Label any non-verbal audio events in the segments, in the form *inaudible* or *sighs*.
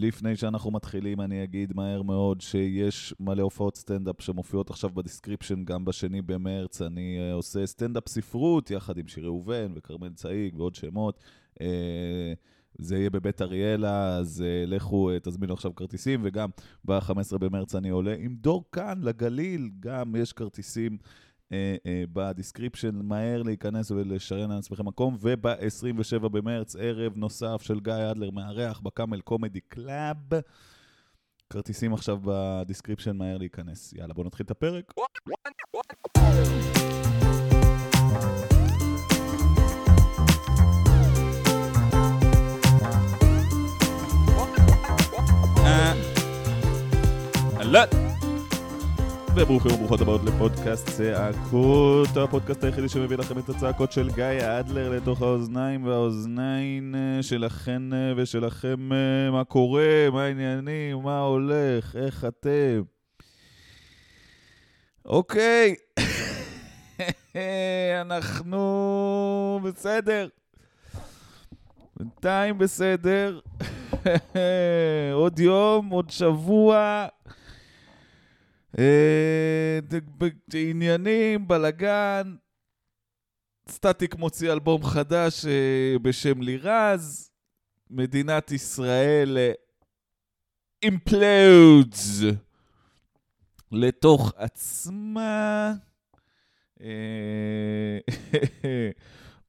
לפני שאנחנו מתחילים, אני אגיד מהר מאוד שיש מלא הופעות סטנדאפ שמופיעות עכשיו ב description, גם בשני במרץ. אני אה, עושה סטנדאפ ספרות יחד עם שירי ראובן וכרמל צאיג ועוד שמות. אה, זה יהיה בבית אריאלה, אז אה, לכו, תזמינו עכשיו כרטיסים, וגם ב-15 במרץ אני עולה עם דור כהן לגליל, גם יש כרטיסים. אה, אה, ב description, מהר להיכנס ולשריין לעצמכם מקום, וב-27 במרץ, ערב נוסף של גיא אדלר מארח ב Camel Comedy Club. כרטיסים עכשיו ב description, מהר להיכנס. יאללה, בואו נתחיל את הפרק. אהלן. וברוכים וברוכות הבאות לפודקאסט צעקות, הפודקאסט היחידי שמביא לכם את הצעקות של גיא אדלר לתוך האוזניים והאוזניים אה, שלכן אה, ושלכם, אה, מה קורה, מה העניינים, מה הולך, איך אתם. אוקיי, *laughs* אנחנו בסדר. בינתיים בסדר. *laughs* עוד יום, עוד שבוע. אה, עניינים, בלאגן. סטטיק מוציא אלבום חדש אה, בשם לירז. מדינת ישראל אימפלודס אה, לתוך עצמה. *laughs*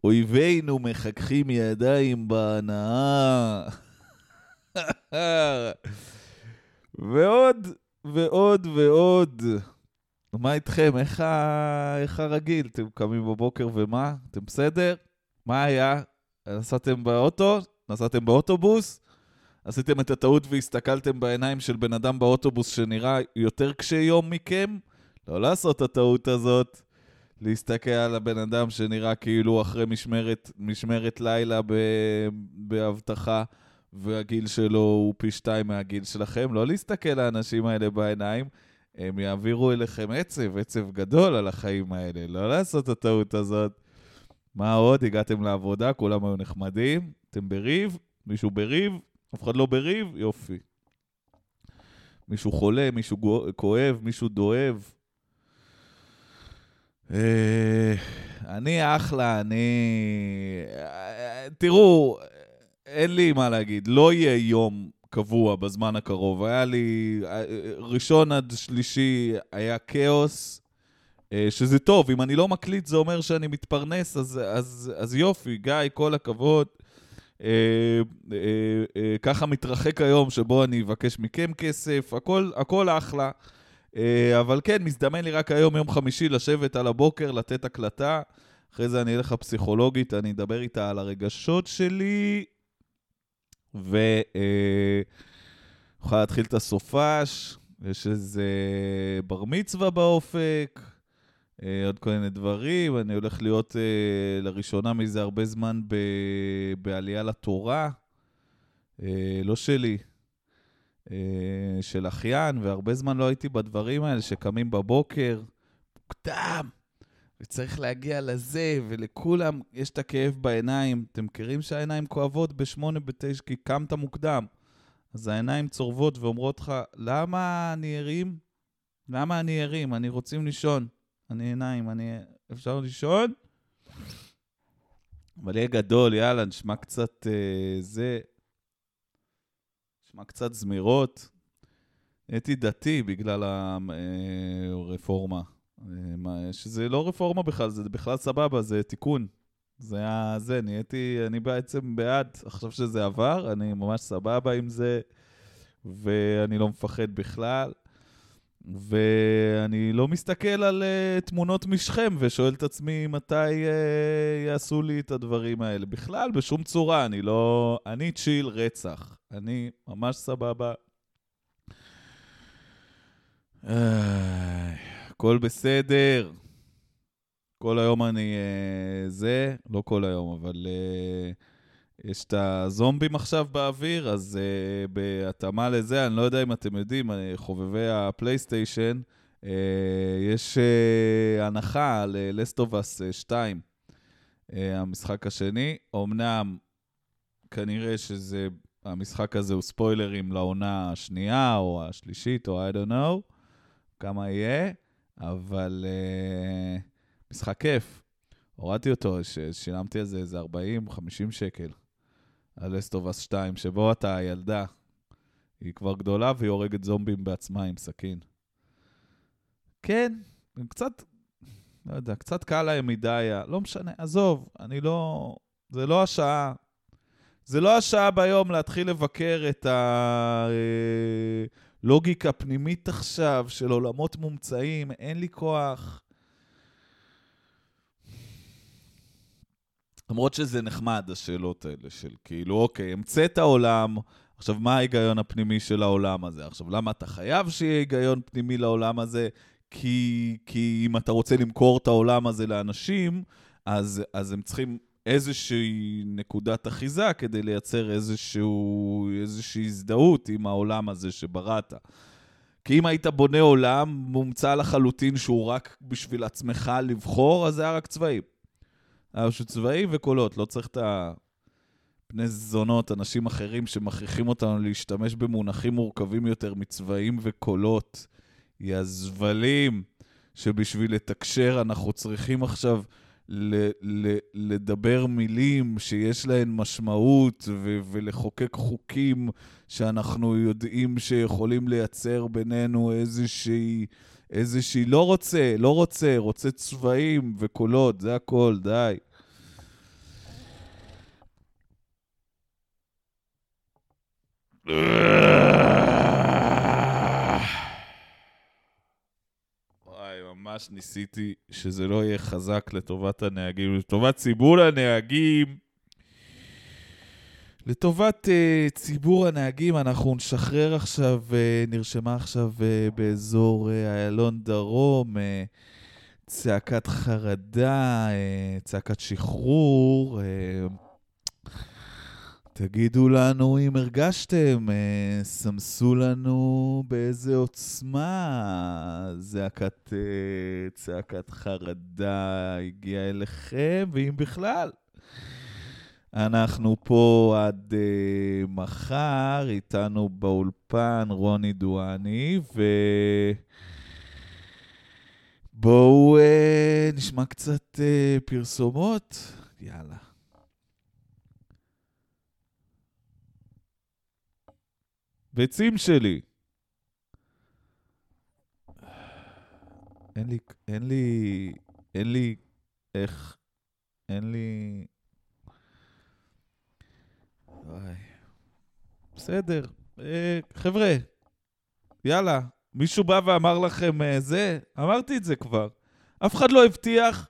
אויבינו מחככים ידיים בהנאה. *laughs* ועוד ועוד ועוד. מה איתכם? איך, ה... איך הרגיל? אתם קמים בבוקר ומה? אתם בסדר? מה היה? נסעתם באוטו? נסעתם באוטובוס? עשיתם את הטעות והסתכלתם בעיניים של בן אדם באוטובוס שנראה יותר קשה יום מכם? לא לעשות את הטעות הזאת. להסתכל על הבן אדם שנראה כאילו אחרי משמרת, משמרת לילה באבטחה. והגיל שלו הוא פי שתיים מהגיל שלכם, לא להסתכל לאנשים האלה בעיניים, הם יעבירו אליכם עצב, עצב גדול על החיים האלה, לא לעשות את הטעות הזאת. מה עוד? הגעתם לעבודה, כולם היו נחמדים, אתם בריב, מישהו בריב, אף אחד לא בריב, יופי. מישהו חולה, מישהו כואב, מישהו דואב. אה, אני אחלה, אני... אה, תראו, אין לי מה להגיד, לא יהיה יום קבוע בזמן הקרוב. היה לי, ראשון עד שלישי היה כאוס, אה, שזה טוב, אם אני לא מקליט זה אומר שאני מתפרנס, אז, אז, אז יופי, גיא, כל הכבוד. אה, אה, אה, ככה מתרחק היום שבו אני אבקש מכם כסף, הכל, הכל אחלה. אה, אבל כן, מזדמן לי רק היום, יום חמישי, לשבת על הבוקר, לתת הקלטה. אחרי זה אני אלך לפסיכולוגית, אני אדבר איתה על הרגשות שלי, ונוכל אה, להתחיל את הסופש, יש איזה בר מצווה באופק, אה, עוד כל מיני דברים. אני הולך להיות אה, לראשונה מזה הרבה זמן ב... בעלייה לתורה, לא שלי, של אחיין, והרבה זמן לא הייתי בדברים האלה שקמים בבוקר, מוקדם. וצריך להגיע לזה, ולכולם יש את הכאב בעיניים. אתם מכירים שהעיניים כואבות בשמונה, בתשע, כי קמת מוקדם. אז העיניים צורבות ואומרות לך, למה אני ערים? למה אני ערים? אני רוצים לישון. אני עיניים, אני... אפשר לישון? אבל יהיה גדול, יאללה, נשמע קצת אה, זה. נשמע קצת זמירות. הייתי דתי בגלל הרפורמה. אה, שזה לא רפורמה בכלל, זה בכלל סבבה, זה תיקון. זה היה זה, נהייתי, אני בעצם בעד, עכשיו שזה עבר, אני ממש סבבה עם זה, ואני לא מפחד בכלל. ואני לא מסתכל על uh, תמונות משכם ושואל את עצמי מתי uh, יעשו לי את הדברים האלה. בכלל, בשום צורה, אני לא... אני צ'יל רצח. אני ממש סבבה. Uh... הכל בסדר. כל היום אני uh, זה, לא כל היום, אבל uh, יש את הזומבים עכשיו באוויר, אז uh, בהתאמה לזה, אני לא יודע אם אתם יודעים, חובבי הפלייסטיישן, uh, יש uh, הנחה ללסטובס 2, uh, המשחק השני. אמנם כנראה שזה המשחק הזה הוא ספוילרים לעונה השנייה או השלישית, או I don't know, כמה יהיה, אבל uh, משחק כיף. הורדתי אותו, שילמתי על זה איזה 40-50 שקל. על אסטובס 2, שבו אתה הילדה. היא כבר גדולה והיא הורגת זומבים בעצמה עם סכין. כן, קצת, לא יודע, קצת קל להם מדי, לא משנה, עזוב, אני לא... זה לא השעה. זה לא השעה ביום להתחיל לבקר את הלוגיקה הפנימית עכשיו של עולמות מומצאים, אין לי כוח. למרות שזה נחמד, השאלות האלה של כאילו, אוקיי, המצאת עולם, עכשיו, מה ההיגיון הפנימי של העולם הזה? עכשיו, למה אתה חייב שיהיה היגיון פנימי לעולם הזה? כי, כי אם אתה רוצה למכור את העולם הזה לאנשים, אז, אז הם צריכים איזושהי נקודת אחיזה כדי לייצר איזשהו, איזושהי הזדהות עם העולם הזה שבראת. כי אם היית בונה עולם מומצא לחלוטין שהוא רק בשביל עצמך לבחור, אז זה היה רק צבעים. היה פשוט צבעים וקולות, לא צריך את הפני זונות, אנשים אחרים שמכריחים אותנו להשתמש במונחים מורכבים יותר מצבעים וקולות. יא זבלים, שבשביל לתקשר אנחנו צריכים עכשיו ל- ל- לדבר מילים שיש להן משמעות ו- ולחוקק חוקים שאנחנו יודעים שיכולים לייצר בינינו איזושהי, איזושהי, לא רוצה, לא רוצה, רוצה צבעים וקולות, זה הכל, די. ממש ניסיתי שזה לא יהיה חזק לטובת הנהגים, לטובת ציבור הנהגגים. לטובת uh, ציבור הנהגים, אנחנו נשחרר עכשיו, uh, נרשמה עכשיו uh, באזור איילון uh, דרום, uh, צעקת חרדה, uh, צעקת שחרור. Uh, תגידו לנו אם הרגשתם, אה, סמסו לנו באיזה עוצמה זעקת, אה, צעקת חרדה הגיעה אליכם, ואם בכלל. אנחנו פה עד אה, מחר, איתנו באולפן רוני דואני, ו... בואו אה, נשמע קצת אה, פרסומות. יאללה. ביצים שלי. אין לי, אין לי, אין לי, איך, אין לי... וואי. בסדר. אה, חבר'ה, יאללה, מישהו בא ואמר לכם אה, זה? אמרתי את זה כבר. אף אחד לא הבטיח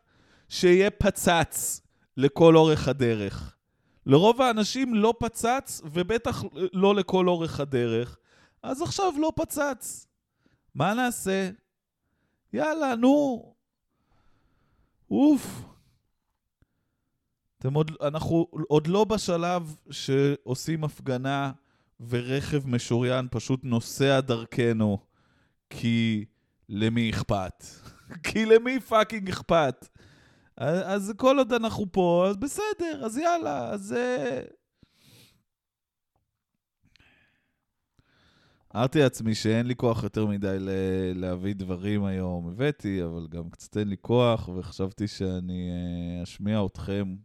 שיהיה פצץ לכל אורך הדרך. לרוב האנשים לא פצץ, ובטח לא לכל אורך הדרך. אז עכשיו לא פצץ. מה נעשה? יאללה, נו. אוף. אתם עוד, אנחנו עוד לא בשלב שעושים הפגנה ורכב משוריין פשוט נוסע דרכנו, כי למי אכפת? *laughs* כי למי fucking אכפת? אז כל עוד אנחנו פה, אז בסדר, אז יאללה, אז... אמרתי לעצמי שאין לי כוח יותר מדי להביא דברים היום. הבאתי, אבל גם קצת אין לי כוח, וחשבתי שאני אה, אשמיע אתכם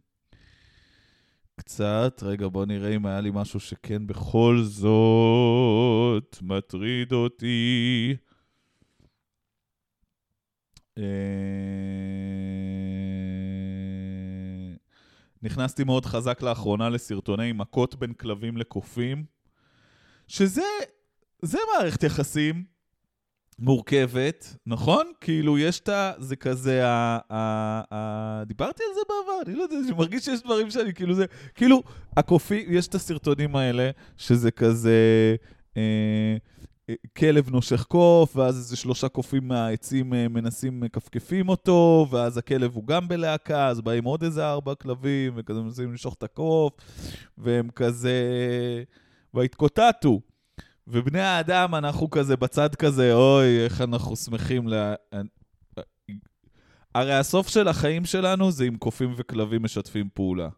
קצת. רגע, בואו נראה אם היה לי משהו שכן בכל זאת מטריד אותי. אה... נכנסתי מאוד חזק לאחרונה לסרטוני מכות בין כלבים לקופים, שזה, זה מערכת יחסים מורכבת, נכון? כאילו, יש את ה... זה כזה, ה... ה, ה דיברתי על זה בעבר, אני לא יודע, אני מרגיש שיש דברים שאני, כאילו זה... כאילו, הקופים, יש את הסרטונים האלה, שזה כזה... אה, כלב נושך קוף, ואז איזה שלושה קופים מהעצים אה, מנסים, מכפכפים אותו, ואז הכלב הוא גם בלהקה, אז באים עוד איזה ארבע כלבים, וכזה מנסים למשוך את הקוף, והם כזה... והתקוטטו. ובני האדם, אנחנו כזה בצד כזה, אוי, איך אנחנו שמחים ל... הרי הסוף של החיים שלנו זה אם קופים וכלבים משתפים פעולה.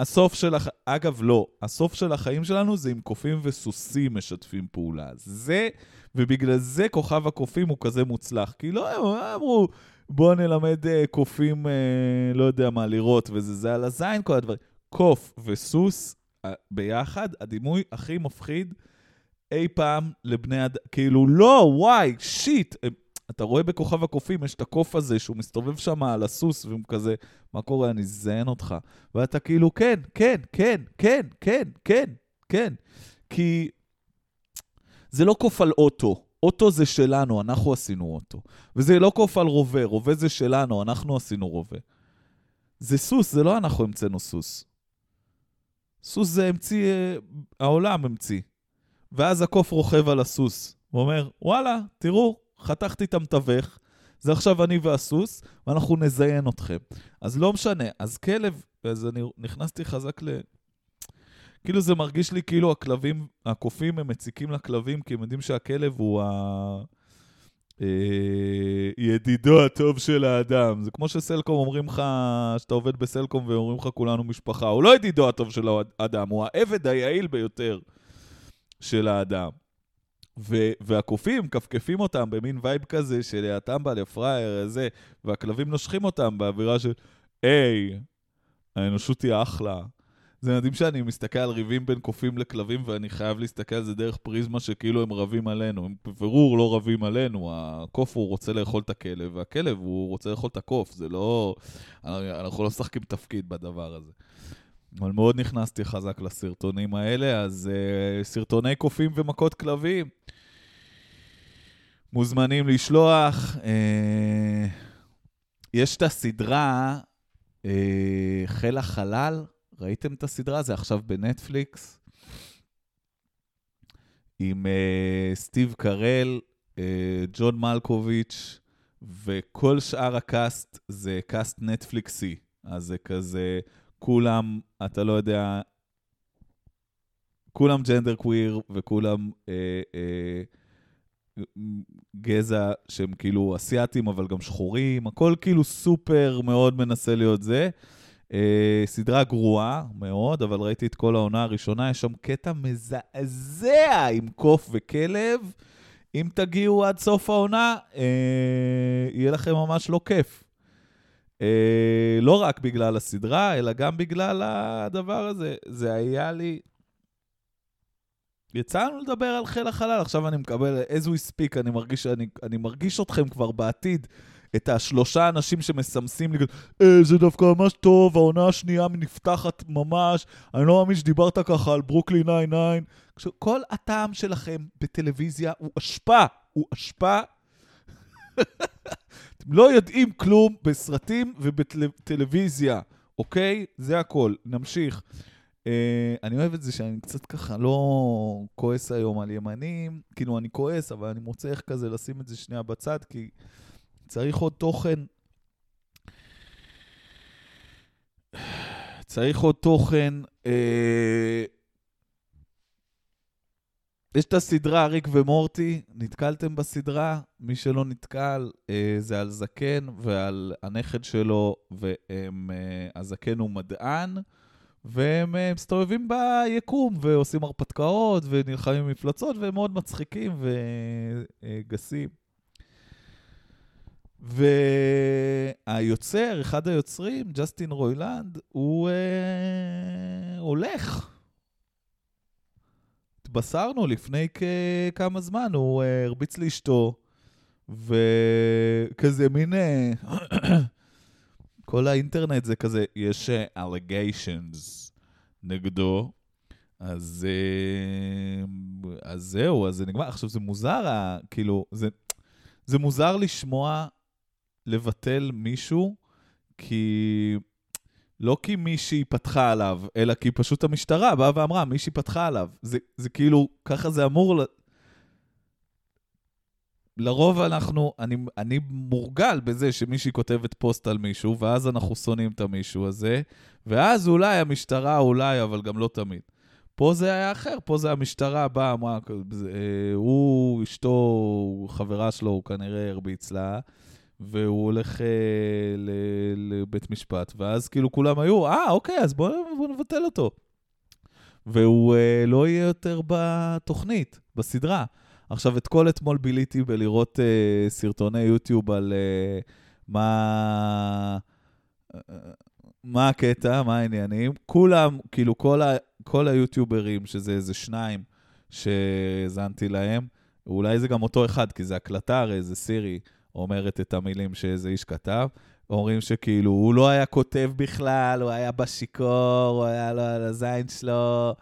הסוף של הח... אגב, לא. הסוף של החיים שלנו זה עם קופים וסוסים משתפים פעולה. זה, ובגלל זה כוכב הקופים הוא כזה מוצלח. כי לא אמרו, בואו נלמד uh, קופים, uh, לא יודע מה, לראות וזה, זה על הזין, כל הדברים. קוף וסוס uh, ביחד, הדימוי הכי מפחיד אי פעם לבני אדם. כאילו, לא, וואי, שיט. הם... אתה רואה בכוכב הקופים, יש את הקוף הזה שהוא מסתובב שם על הסוס, והוא כזה, מה קורה, אני אזיין אותך. ואתה כאילו, כן, כן, כן, כן, כן, כן, כן. כי זה לא קוף על אוטו. אוטו זה שלנו, אנחנו עשינו אוטו. וזה לא קוף על רובה, רובה זה שלנו, אנחנו עשינו רובה. זה סוס, זה לא אנחנו המצאנו סוס. סוס זה המציא, אה, העולם המציא. ואז הקוף רוכב על הסוס, ואומר, וואלה, תראו, חתכתי את המתווך, זה עכשיו אני והסוס, ואנחנו נזיין אתכם. אז לא משנה, אז כלב, אז אני נכנסתי חזק ל... כאילו זה מרגיש לי כאילו הכלבים, הקופים הם מציקים לכלבים, כי הם יודעים שהכלב הוא ה... אה, ידידו הטוב של האדם. זה כמו שסלקום אומרים לך, שאתה עובד בסלקום ואומרים לך כולנו משפחה. הוא לא ידידו הטוב של האדם, הוא העבד היעיל ביותר של האדם. והקופים מכפכפים אותם במין vibe כזה של הטמבל, הפראייר, זה, והכלבים נושכים אותם באווירה של, היי, האנושות היא אחלה. זה מדהים שאני מסתכל על ריבים בין קופים לכלבים, ואני חייב להסתכל על זה דרך פריזמה שכאילו הם רבים עלינו. הם בבירור לא רבים עלינו. הקוף הוא רוצה לאכול את הכלב, והכלב הוא רוצה לאכול את הקוף. זה לא... אנחנו לא משחקים תפקיד בדבר הזה. אבל מאוד נכנסתי חזק לסרטונים האלה, אז uh, סרטוני קופים ומכות כלבים. מוזמנים לשלוח. Uh, יש את הסדרה uh, חיל החלל, ראיתם את הסדרה? זה עכשיו בנטפליקס. עם uh, סטיב קרל, uh, ג'ון מלקוביץ', וכל שאר ה cast זה cast נטפליקסי. אז זה כזה, כולם, אתה לא יודע, כולם gender queer וכולם אה, אה, גזע שהם כאילו אסיאתים, אבל גם שחורים, הכל כאילו סופר מאוד מנסה להיות זה. אה, סדרה גרועה מאוד, אבל ראיתי את כל העונה הראשונה, יש שם קטע מזעזע עם קוף וכלב. אם תגיעו עד סוף העונה, אה, יהיה לכם ממש לא כיף. אה, לא רק בגלל הסדרה, אלא גם בגלל הדבר הזה. זה היה לי... יצא לנו לדבר על חיל החלל, עכשיו אני מקבל, as we speak, אני מרגיש, אני, אני מרגיש אתכם כבר בעתיד, את השלושה אנשים שמסמסים לי, אה, זה דווקא ממש טוב, העונה השנייה נפתחת ממש, אני לא מאמין שדיברת ככה על ברוקלי 99. כל הטעם שלכם בטלוויזיה הוא אשפה, הוא אשפה. אתם לא יודעים כלום בסרטים ובטלוויזיה, אוקיי? זה הכל. נמשיך. Uh, אני אוהב את זה שאני קצת ככה לא כועס היום על ימנים, כאילו אני כועס, אבל אני מוצא איך כזה לשים את זה שנייה בצד, כי צריך עוד תוכן. *sighs* צריך עוד תוכן. Uh, יש את הסדרה ריק ומורטי, נתקלתם בסדרה? מי שלא נתקל, אה, זה על זקן ועל הנכד שלו, והזקן אה, הוא מדען, והם אה, מסתובבים ביקום ועושים הרפתקאות ונלחמים מפלצות, והם מאוד מצחיקים וגסים. והיוצר, אחד היוצרים, ג'סטין רוילנד, הוא אה, הולך. התבשרנו לפני כמה זמן, הוא uh, הרביץ לאשתו, וכזה מין... Uh, *clears throat* כל האינטרנט זה כזה, יש uh, allegations נגדו, אז, אז זהו, אז זה נגמר. עכשיו, זה מוזר, כאילו, זה, זה מוזר לשמוע לבטל מישהו, כי... לא כי מישהי פתחה עליו, אלא כי פשוט המשטרה באה ואמרה, מישהי פתחה עליו. זה, זה כאילו, ככה זה אמור... ל... לרוב אנחנו, אני, אני מורגל בזה שמישהי כותבת פוסט על מישהו, ואז אנחנו שונאים את המישהו הזה, ואז אולי המשטרה, אולי, אבל גם לא תמיד. פה זה היה אחר, פה זה המשטרה באה, אמרה, הוא, אשתו, חברה שלו, הוא כנראה הרביץ לה, והוא הולך אה, לבית משפט, ואז כאילו כולם היו, אה, אוקיי, אז בואו בוא נבטל אותו. והוא אה, לא יהיה יותר בתוכנית, בסדרה. עכשיו, את כל אתמול ביליתי בלראות אה, סרטוני יוטיוב על אה, מה... אה, מה הקטע, מה העניינים. כולם, כאילו, כל, ה, כל היוטיוברים, שזה איזה שניים שהאזנתי להם, אולי זה גם אותו אחד, כי זה הקלטה, הרי זה סירי אומרת את המילים שאיזה איש כתב. אומרים שכאילו, הוא לא היה כותב בכלל, הוא היה בשיכור, הוא היה לו על הזין שלו,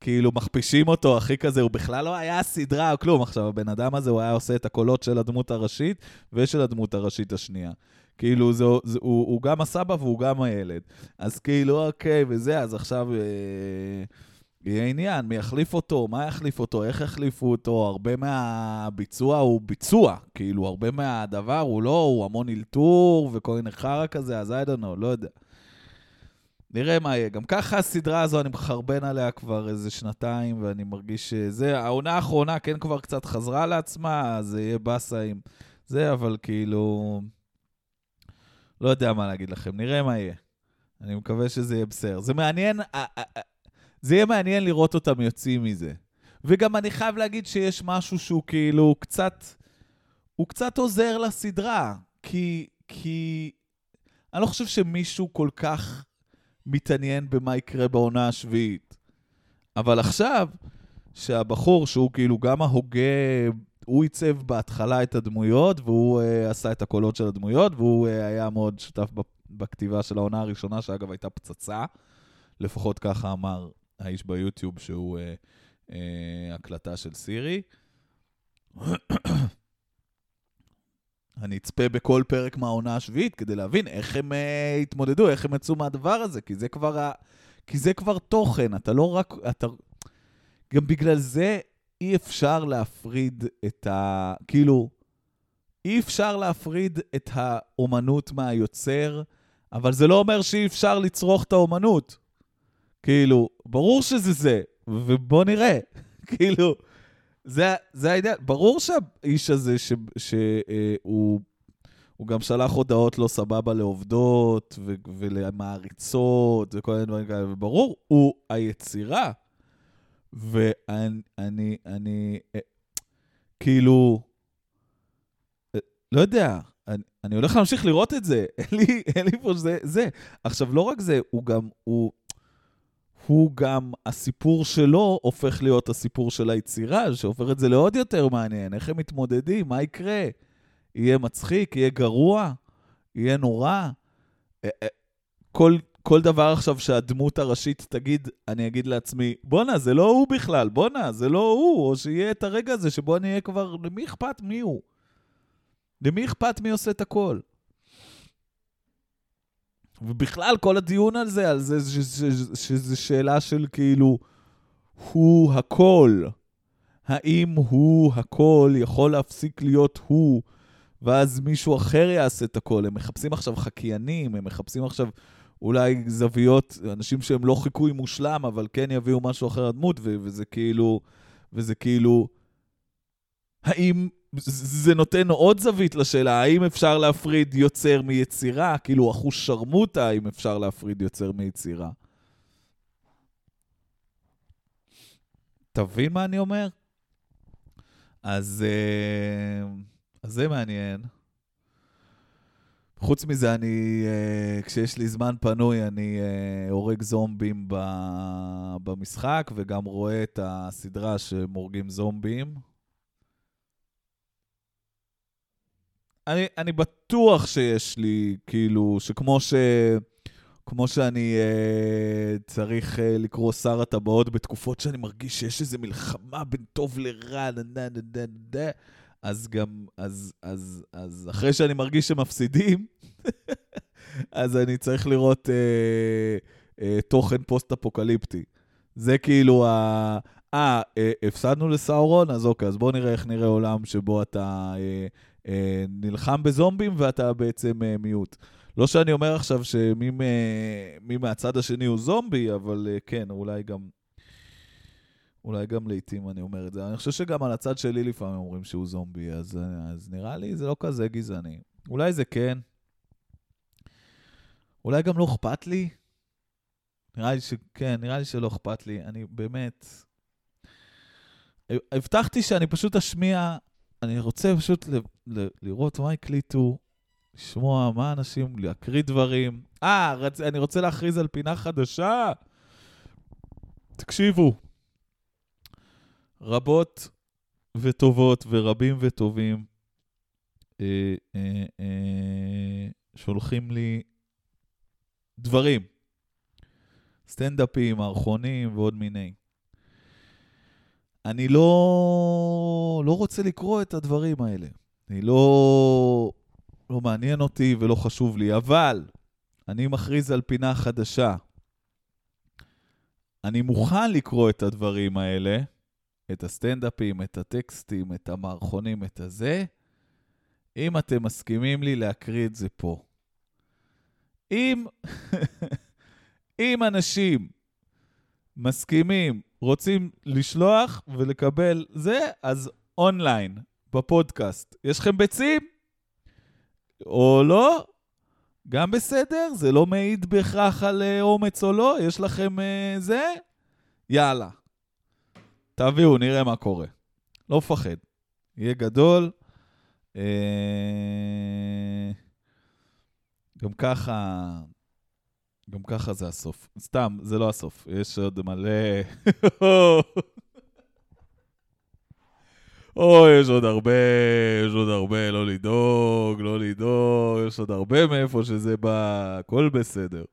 כאילו מכפישים אותו, הכי כזה, הוא בכלל לא היה סדרה או כלום. עכשיו, הבן אדם הזה, הוא היה עושה את הקולות של הדמות הראשית ושל הדמות הראשית השנייה. כאילו, זה, זה, הוא, הוא גם הסבא והוא גם הילד. אז כאילו, אוקיי, וזה, אז עכשיו... אה, יהיה עניין, מי יחליף אותו, מה יחליף אותו, איך יחליפו אותו, הרבה מהביצוע הוא ביצוע, כאילו, הרבה מהדבר הוא לא, הוא המון אלתור וכל מיני חרא כזה, אז I don't know, לא יודע. נראה מה יהיה. גם ככה הסדרה הזו, אני מחרבן עליה כבר איזה שנתיים, ואני מרגיש שזה, העונה האחרונה כן כבר קצת חזרה לעצמה, אז זה יהיה באסה עם זה, אבל כאילו... לא יודע מה להגיד לכם, נראה מה יהיה. אני מקווה שזה יהיה בסדר. זה מעניין, זה יהיה מעניין לראות אותם יוצאים מזה. וגם אני חייב להגיד שיש משהו שהוא כאילו קצת, הוא קצת עוזר לסדרה, כי, כי אני לא חושב שמישהו כל כך מתעניין במה יקרה בעונה השביעית. אבל עכשיו, שהבחור שהוא כאילו גם ההוגה, הוא עיצב בהתחלה את הדמויות, והוא uh, עשה את הקולות של הדמויות, והוא uh, היה מאוד שותף בכתיבה של העונה הראשונה, שאגב הייתה פצצה, לפחות ככה אמר האיש ביוטיוב שהוא אה, אה, הקלטה של סירי. *clears throat* אני אצפה בכל פרק מהעונה השביעית כדי להבין איך הם אה, התמודדו, איך הם יצאו מהדבר הזה, כי זה כבר, ה... כי זה כבר תוכן, אתה לא רק... אתה... גם בגלל זה אי אפשר להפריד את ה... כאילו, אי אפשר להפריד את האומנות מהיוצר, אבל זה לא אומר שאי אפשר לצרוך את האומנות. כאילו, ברור שזה זה, ובוא נראה. *laughs* כאילו, זה, זה העניין. ברור שהאיש הזה, שהוא הוא גם שלח הודעות לא סבבה לעובדות ו, ולמעריצות וכל מיני דברים כאלה, וברור, הוא היצירה. ואני, אני, אני, אה, כאילו, אה, לא יודע, אני, אני הולך להמשיך לראות את זה, *laughs* אין לי, אין לי פה שזה, זה. עכשיו, לא רק זה, הוא גם, הוא, הוא גם, הסיפור שלו הופך להיות הסיפור של היצירה, שהופך את זה לעוד יותר מעניין. איך הם מתמודדים, מה יקרה? יהיה מצחיק, יהיה גרוע, יהיה נורא. אה, אה, כל, כל דבר עכשיו שהדמות הראשית תגיד, אני אגיד לעצמי, בואנה, זה לא הוא בכלל, בואנה, זה לא הוא, או שיהיה את הרגע הזה שבו אני אהיה כבר, למי אכפת מי הוא? למי אכפת מי עושה את הכל? ובכלל, כל הדיון על זה, על זה, שזו שאלה של כאילו, הוא הכל. האם הוא הכל יכול להפסיק להיות הוא, ואז מישהו אחר יעשה את הכל? הם מחפשים עכשיו חקיינים, הם מחפשים עכשיו אולי זוויות, אנשים שהם לא חיקוי מושלם, אבל כן יביאו משהו אחר לדמות, וזה כאילו, וזה כאילו, האם זה נותן עוד זווית לשאלה, האם אפשר להפריד יוצר מיצירה? כאילו, אחוז שרמוטה, האם אפשר להפריד יוצר מיצירה? תבין מה אני אומר? אז, אה, אז זה מעניין. חוץ מזה, אני, אה, כשיש לי זמן פנוי, אני אה, הורג זומבים במשחק, וגם רואה את הסדרה שהם הורגים זומבים. אני, אני בטוח שיש לי, כאילו, שכמו ש... כמו שאני אה, צריך אה, לקרוא שר הטבעות בתקופות שאני מרגיש שיש איזו מלחמה בין טוב לרע, נה נה נה נה נה, אז גם, אז, אז, אז אחרי שאני מרגיש שמפסידים, *laughs* אז אני צריך לראות אה, אה, תוכן פוסט-אפוקליפטי. זה כאילו ה... אה, אה, הפסדנו לסאורון? אז אוקיי, אז בואו נראה איך נראה עולם שבו אתה... אה, נלחם בזומבים ואתה בעצם אה, מיעוט. לא שאני אומר עכשיו שמי מהצד השני הוא זומבי, אבל אה, כן, אולי גם... אולי גם לעיתים אני אומר את זה. אני חושב שגם על הצד שלי לפעמים אומרים שהוא זומבי, אז, אז נראה לי זה לא כזה גזעני. אולי זה כן. אולי גם לא אכפת לי. נראה לי שכן, נראה לי שלא אכפת לי. אני באמת... הבטחתי שאני פשוט אשמיע, אני רוצה פשוט ל- לראות מה הקליטו, לשמוע מה אנשים, להקריא דברים. אה, רצ... אני רוצה להכריז על פינה חדשה. תקשיבו, רבות וטובות ורבים וטובים אה, אה, אה, שולחים לי דברים, סטנדאפים, מערכונים ועוד מיני. אני לא, לא רוצה לקרוא את הדברים האלה. אני לא, לא מעניין אותי ולא חשוב לי, אבל אני מכריז על פינה חדשה. אני מוכן לקרוא את הדברים האלה, את הסטנדאפים, את הטקסטים, את המערכונים, את הזה, אם אתם מסכימים לי להקריא את זה פה. אם, *laughs* אם אנשים מסכימים, רוצים לשלוח ולקבל זה, אז אונליין, בפודקאסט. יש לכם ביצים? או לא? גם בסדר, זה לא מעיד בהכרח על uh, אומץ או לא, יש לכם uh, זה? יאללה. תביאו, נראה מה קורה. לא מפחד. יהיה גדול. Uh, גם ככה, גם ככה זה הסוף. סתם, זה לא הסוף. יש עוד מלא... *laughs* או, יש עוד הרבה, יש עוד הרבה, לא לדאוג, לא לדאוג, יש עוד הרבה מאיפה שזה בא, הכל בסדר.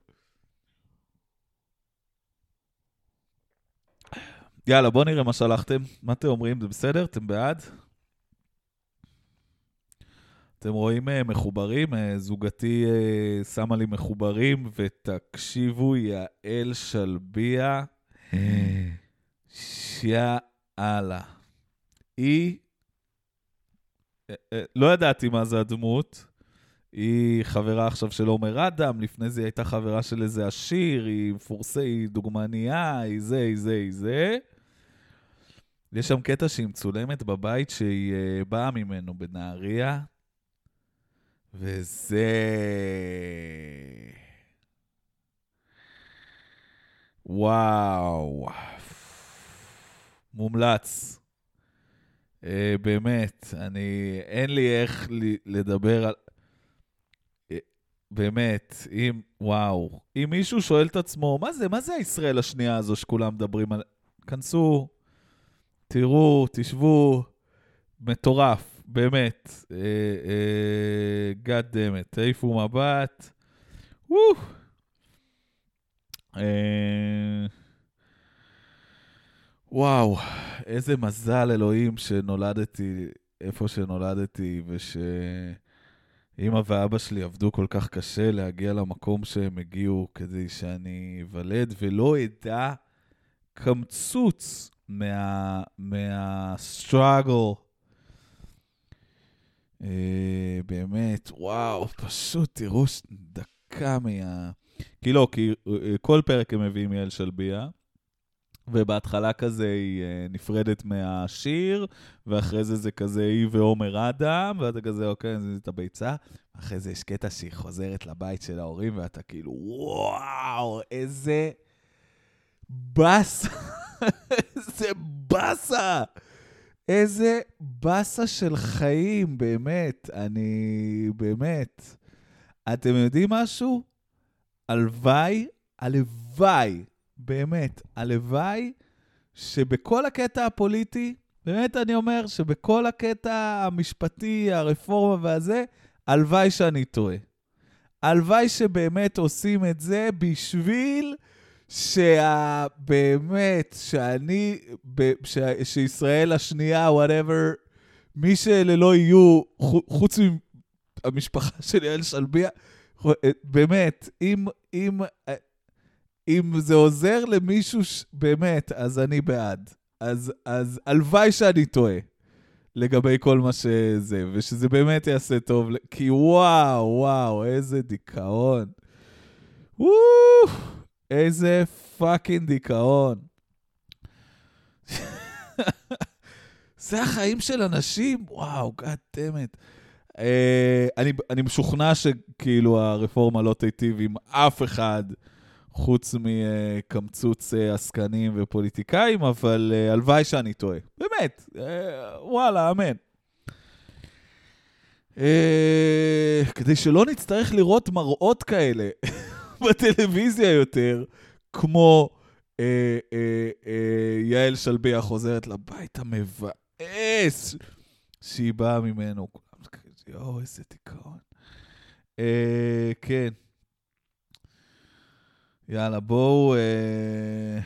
יאללה, בואו נראה מה שלחתם. מה אתם אומרים? זה בסדר? אתם בעד? אתם רואים uh, מחוברים? Uh, זוגתי uh, שמה לי מחוברים, ותקשיבו, יעל שלביה, שיאללה. היא, לא ידעתי מה זה הדמות, היא חברה עכשיו של עומר אדם, לפני זה היא הייתה חברה של איזה עשיר, היא מפורסמת, היא דוגמניה, היא זה, היא זה, היא זה. יש שם קטע שהיא מצולמת בבית שהיא uh, באה ממנו בנהריה, וזה... וואו. מומלץ. Uh, באמת, אני... אין לי איך לדבר על... Uh, באמת, אם... וואו. אם מישהו שואל את עצמו, מה זה, מה זה הישראל השנייה הזו שכולם מדברים על... כנסו, תראו, תשבו, מטורף, באמת. גאד דמת, תעיפו מבט. וואו, איזה מזל אלוהים שנולדתי איפה שנולדתי, ושאימא ואבא שלי עבדו כל כך קשה להגיע למקום שהם הגיעו כדי שאני אוולד, ולא אדע קמצוץ מה... מהסטראגל. אה, באמת, וואו, פשוט תראו דקה מה... כי לא, כי אה, כל פרק הם מביאים יעל שלביה, ובהתחלה כזה היא אה, נפרדת מהשיר, ואחרי זה זה כזה היא ועומר אדם, ואתה כזה, אוקיי, זה את הביצה. אחרי זה יש קטע שהיא חוזרת לבית של ההורים, ואתה כאילו, וואו, איזה באסה. *laughs* איזה באסה! איזה באסה של חיים, באמת. אני... באמת. אתם יודעים משהו? הלוואי, הלוואי, באמת, הלוואי שבכל הקטע הפוליטי, באמת אני אומר שבכל הקטע המשפטי, הרפורמה והזה, הלוואי שאני טועה. הלוואי שבאמת עושים את זה בשביל שבאמת, שאני, ש, שישראל השנייה, וואטאבר, מי לא יהיו, חוץ מהמשפחה של יעל שלביה, באמת, אם, אם, אם זה עוזר למישהו, ש... באמת, אז אני בעד. אז, אז הלוואי שאני טועה לגבי כל מה שזה, ושזה באמת יעשה טוב, כי וואו, וואו, איזה דיכאון. וואו. איזה fucking דיכאון. *laughs* זה החיים של אנשים? וואו, God damn it. אה, אני, אני משוכנע שכאילו הרפורמה לא תיטיב עם אף אחד חוץ מקמצוץ אה, עסקנים ופוליטיקאים, אבל אה, הלוואי שאני טועה. באמת, אה, וואלה, אמן. כדי שלא נצטרך לראות מראות כאלה *laughs* בטלוויזיה יותר, כמו יעל שלביה חוזרת לבית המבאס שהיא באה ממנו. יואו, איזה דיכאון. כן. יאללה, בואו... אה...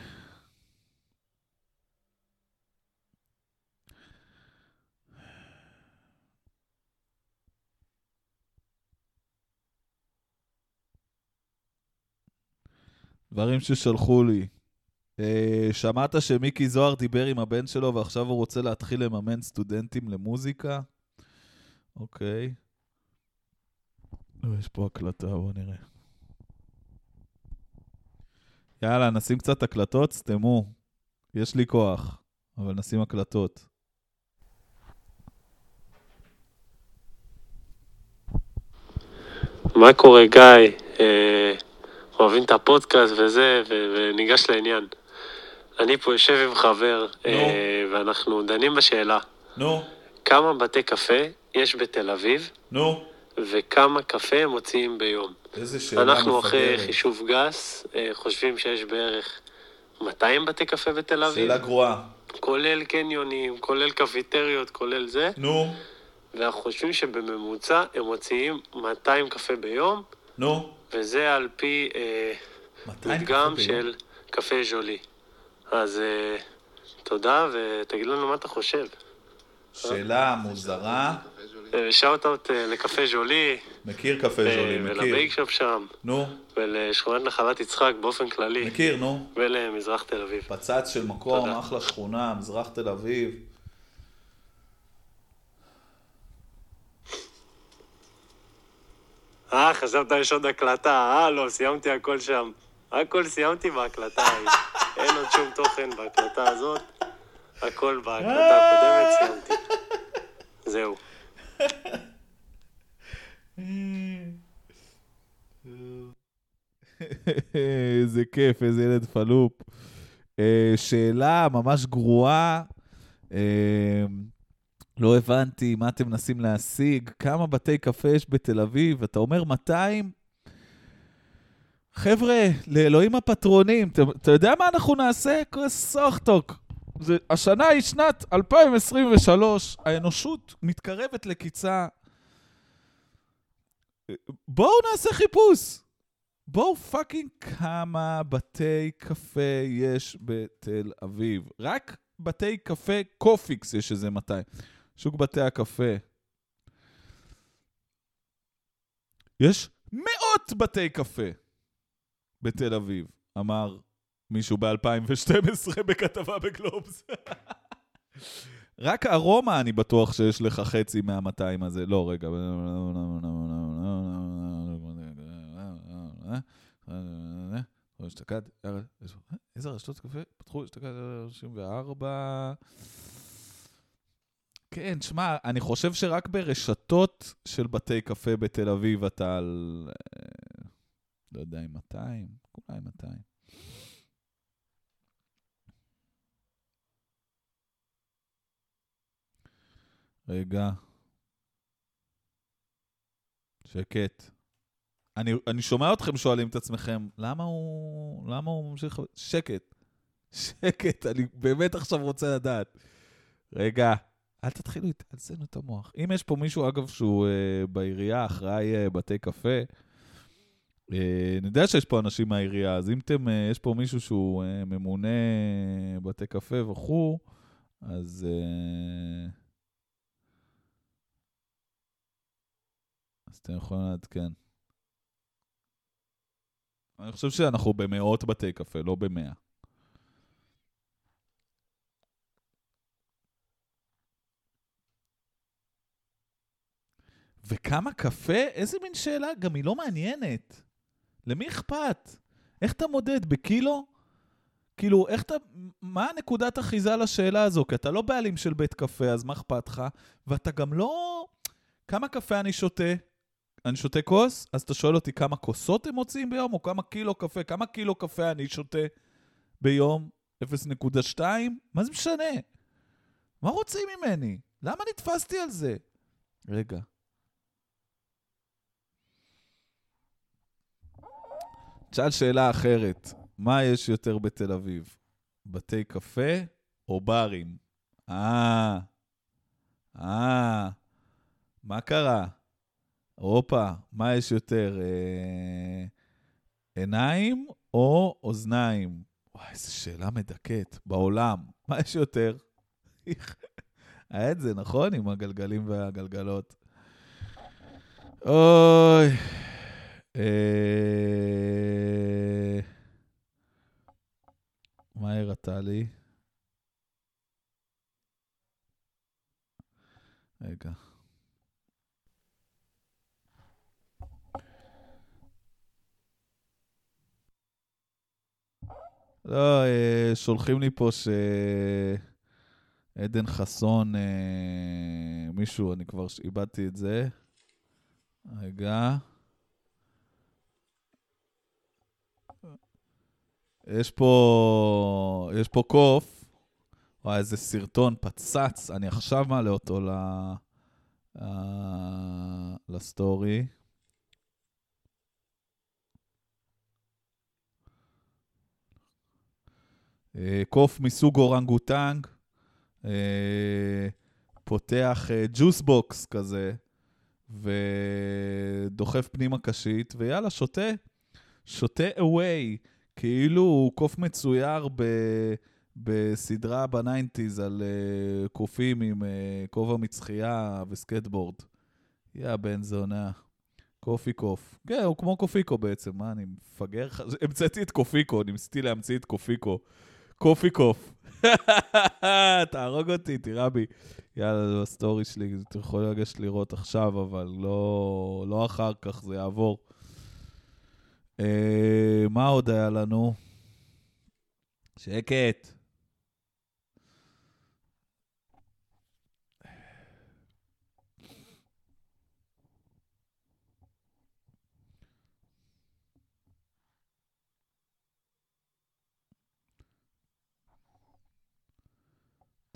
דברים ששלחו לי. אה, שמעת שמיקי זוהר דיבר עם הבן שלו ועכשיו הוא רוצה להתחיל לממן סטודנטים למוזיקה? אוקיי. יש פה הקלטה, בוא נראה. יאללה, נשים קצת הקלטות, סתמו. יש לי כוח, אבל נשים הקלטות. מה קורה, גיא? אה, אוהבים את הפודקאסט וזה, ו- וניגש לעניין. אני פה יושב עם חבר, אה, ואנחנו דנים בשאלה, נו, כמה בתי קפה יש בתל אביב, נו. וכמה קפה הם מוציאים ביום. איזה שאלה אנחנו אחרי מפגרת. חישוב גס, אה, חושבים שיש בערך 200 בתי קפה בתל אביב, שאלה גרועה. כולל קניונים, כולל קפיטריות, כולל זה, נו, ואנחנו חושבים שבממוצע הם מוציאים 200 קפה ביום, נו. וזה על פי אה, 200 מדגם קפה ביום? של קפה ז'ולי. אז אה, תודה, ותגיד לנו מה אתה חושב. שאלה מוזרה. shout-out לקפה ז'ולי, מכיר קפה אה, ז'ולי, מכיר. ול Bakeshop שם, נו, ולשכונת נחלת יצחק באופן כללי, מכיר, נו. ולמזרח תל אביב. פצץ של מקום, תודה. אחלה שכונה, מזרח תל אביב. אה, חשבת יש עוד הקלטה, אה, לא, סיימתי הכל שם. הכל סיימתי בהקלטה ההיא. *laughs* אין עוד שום תוכן בהקלטה הזאת. הכל בהקלטה הקודמת סיימתי. זהו. איזה כיף, איזה ילד פלופ. אה, שאלה ממש גרועה. אה, לא הבנתי מה אתם מנסים להשיג. כמה בתי קפה יש בתל אביב? אתה אומר 200? חבר'ה, לאלוהים הפטרונים, אתה, יודע מה אנחנו נעשה? סוכטוק. זה, השנה היא שנת 2023, האנושות מתקרבת לקיצה. בואו נעשה חיפוש. בואו fucking כמה בתי קפה יש בתל אביב. רק בתי קפה קופיקס יש איזה 200. שוק בתי הקפה. יש מאות בתי קפה בתל אביב, אמר מישהו ב-2012 *laughs* בכתבה בגלובס. *laughs* רק ארומה אני בטוח שיש לך חצי מה-200 הזה. לא, רגע. אשתקד, איזה רשתות קפה? פתחו אשתקד 34. כן, שמע, אני חושב שרק ברשתות של בתי קפה בתל אביב אתה על... אה, לא יודע אם 200, אולי 200. רגע. שקט. אני, אני שומע אתכם שואלים את עצמכם, למה הוא, למה הוא ממשיך... שקט. שקט, אני באמת עכשיו רוצה לדעת. רגע, אל תתחילו להתעצנו את המוח. אם יש פה מישהו, אגב, שהוא אה, בעירייה, אחראי אה, בתי קפה, אה, אני יודע שיש פה אנשים מהעירייה, אז אם אתם, אה, יש פה מישהו שהוא אה, ממונה בתי קפה וכו', אז... אה, אז אתם יכולים לעדכן. אני חושב שאנחנו במאות בתי קפה, לא במאה. וכמה קפה? איזה מין שאלה? גם היא לא מעניינת. למי אכפת? איך אתה מודד? בקילו? כאילו, איך אתה... מה נקודת אחיזה לשאלה הזו? כי אתה לא בעלים של בית קפה, אז מה אכפת לך? ואתה גם לא... כמה קפה אני שותה? אני שותה כוס, אז אתה שואל אותי כמה כוסות הם מוציאים ביום, או כמה קילו קפה? כמה קילו קפה אני שותה ביום? 0.2? מה זה משנה? מה רוצים ממני? למה נתפסתי על זה? רגע. תשאל שאלה אחרת, מה יש יותר בתל אביב? בתי קפה או ברים? אה, אה, מה קרה? הופה, מה יש יותר? אה, עיניים או אוזניים? וואי, איזו שאלה מדכאת. בעולם, מה יש יותר? *laughs* היה את זה, נכון? עם הגלגלים והגלגלות. אוי. אה... מה הראתה לי? רגע. לא, אה, שולחים לי פה שעדן חסון, אה, מישהו, אני כבר איבדתי את זה. רגע. יש פה, יש פה קוף, וואי, איזה סרטון פצץ, אני עכשיו מעלה אותו ל... אה, לסטורי. קוף מסוג אורנגוטנג, אה, פותח juice אה, box כזה, ודוחף פנימה קשית, ויאללה, שותה. שותה away. כאילו הוא קוף מצויר ב... בסדרה ב nineties על אה, קופים עם אה, כובע מצחייה וסקייטבורד. יא בן זונה. קופי קוף. כן, הוא כמו קופיקו בעצם, מה, אני מפגר? המצאתי את קופיקו, ניסיתי להמציא את קופיקו. קופי קוף. *laughs* תהרוג אותי, תירה בי. יאללה, זה הסטורי שלי, אתה יכול לגשת לראות עכשיו, אבל לא, לא אחר כך, זה יעבור. אה, מה עוד היה לנו? שקט.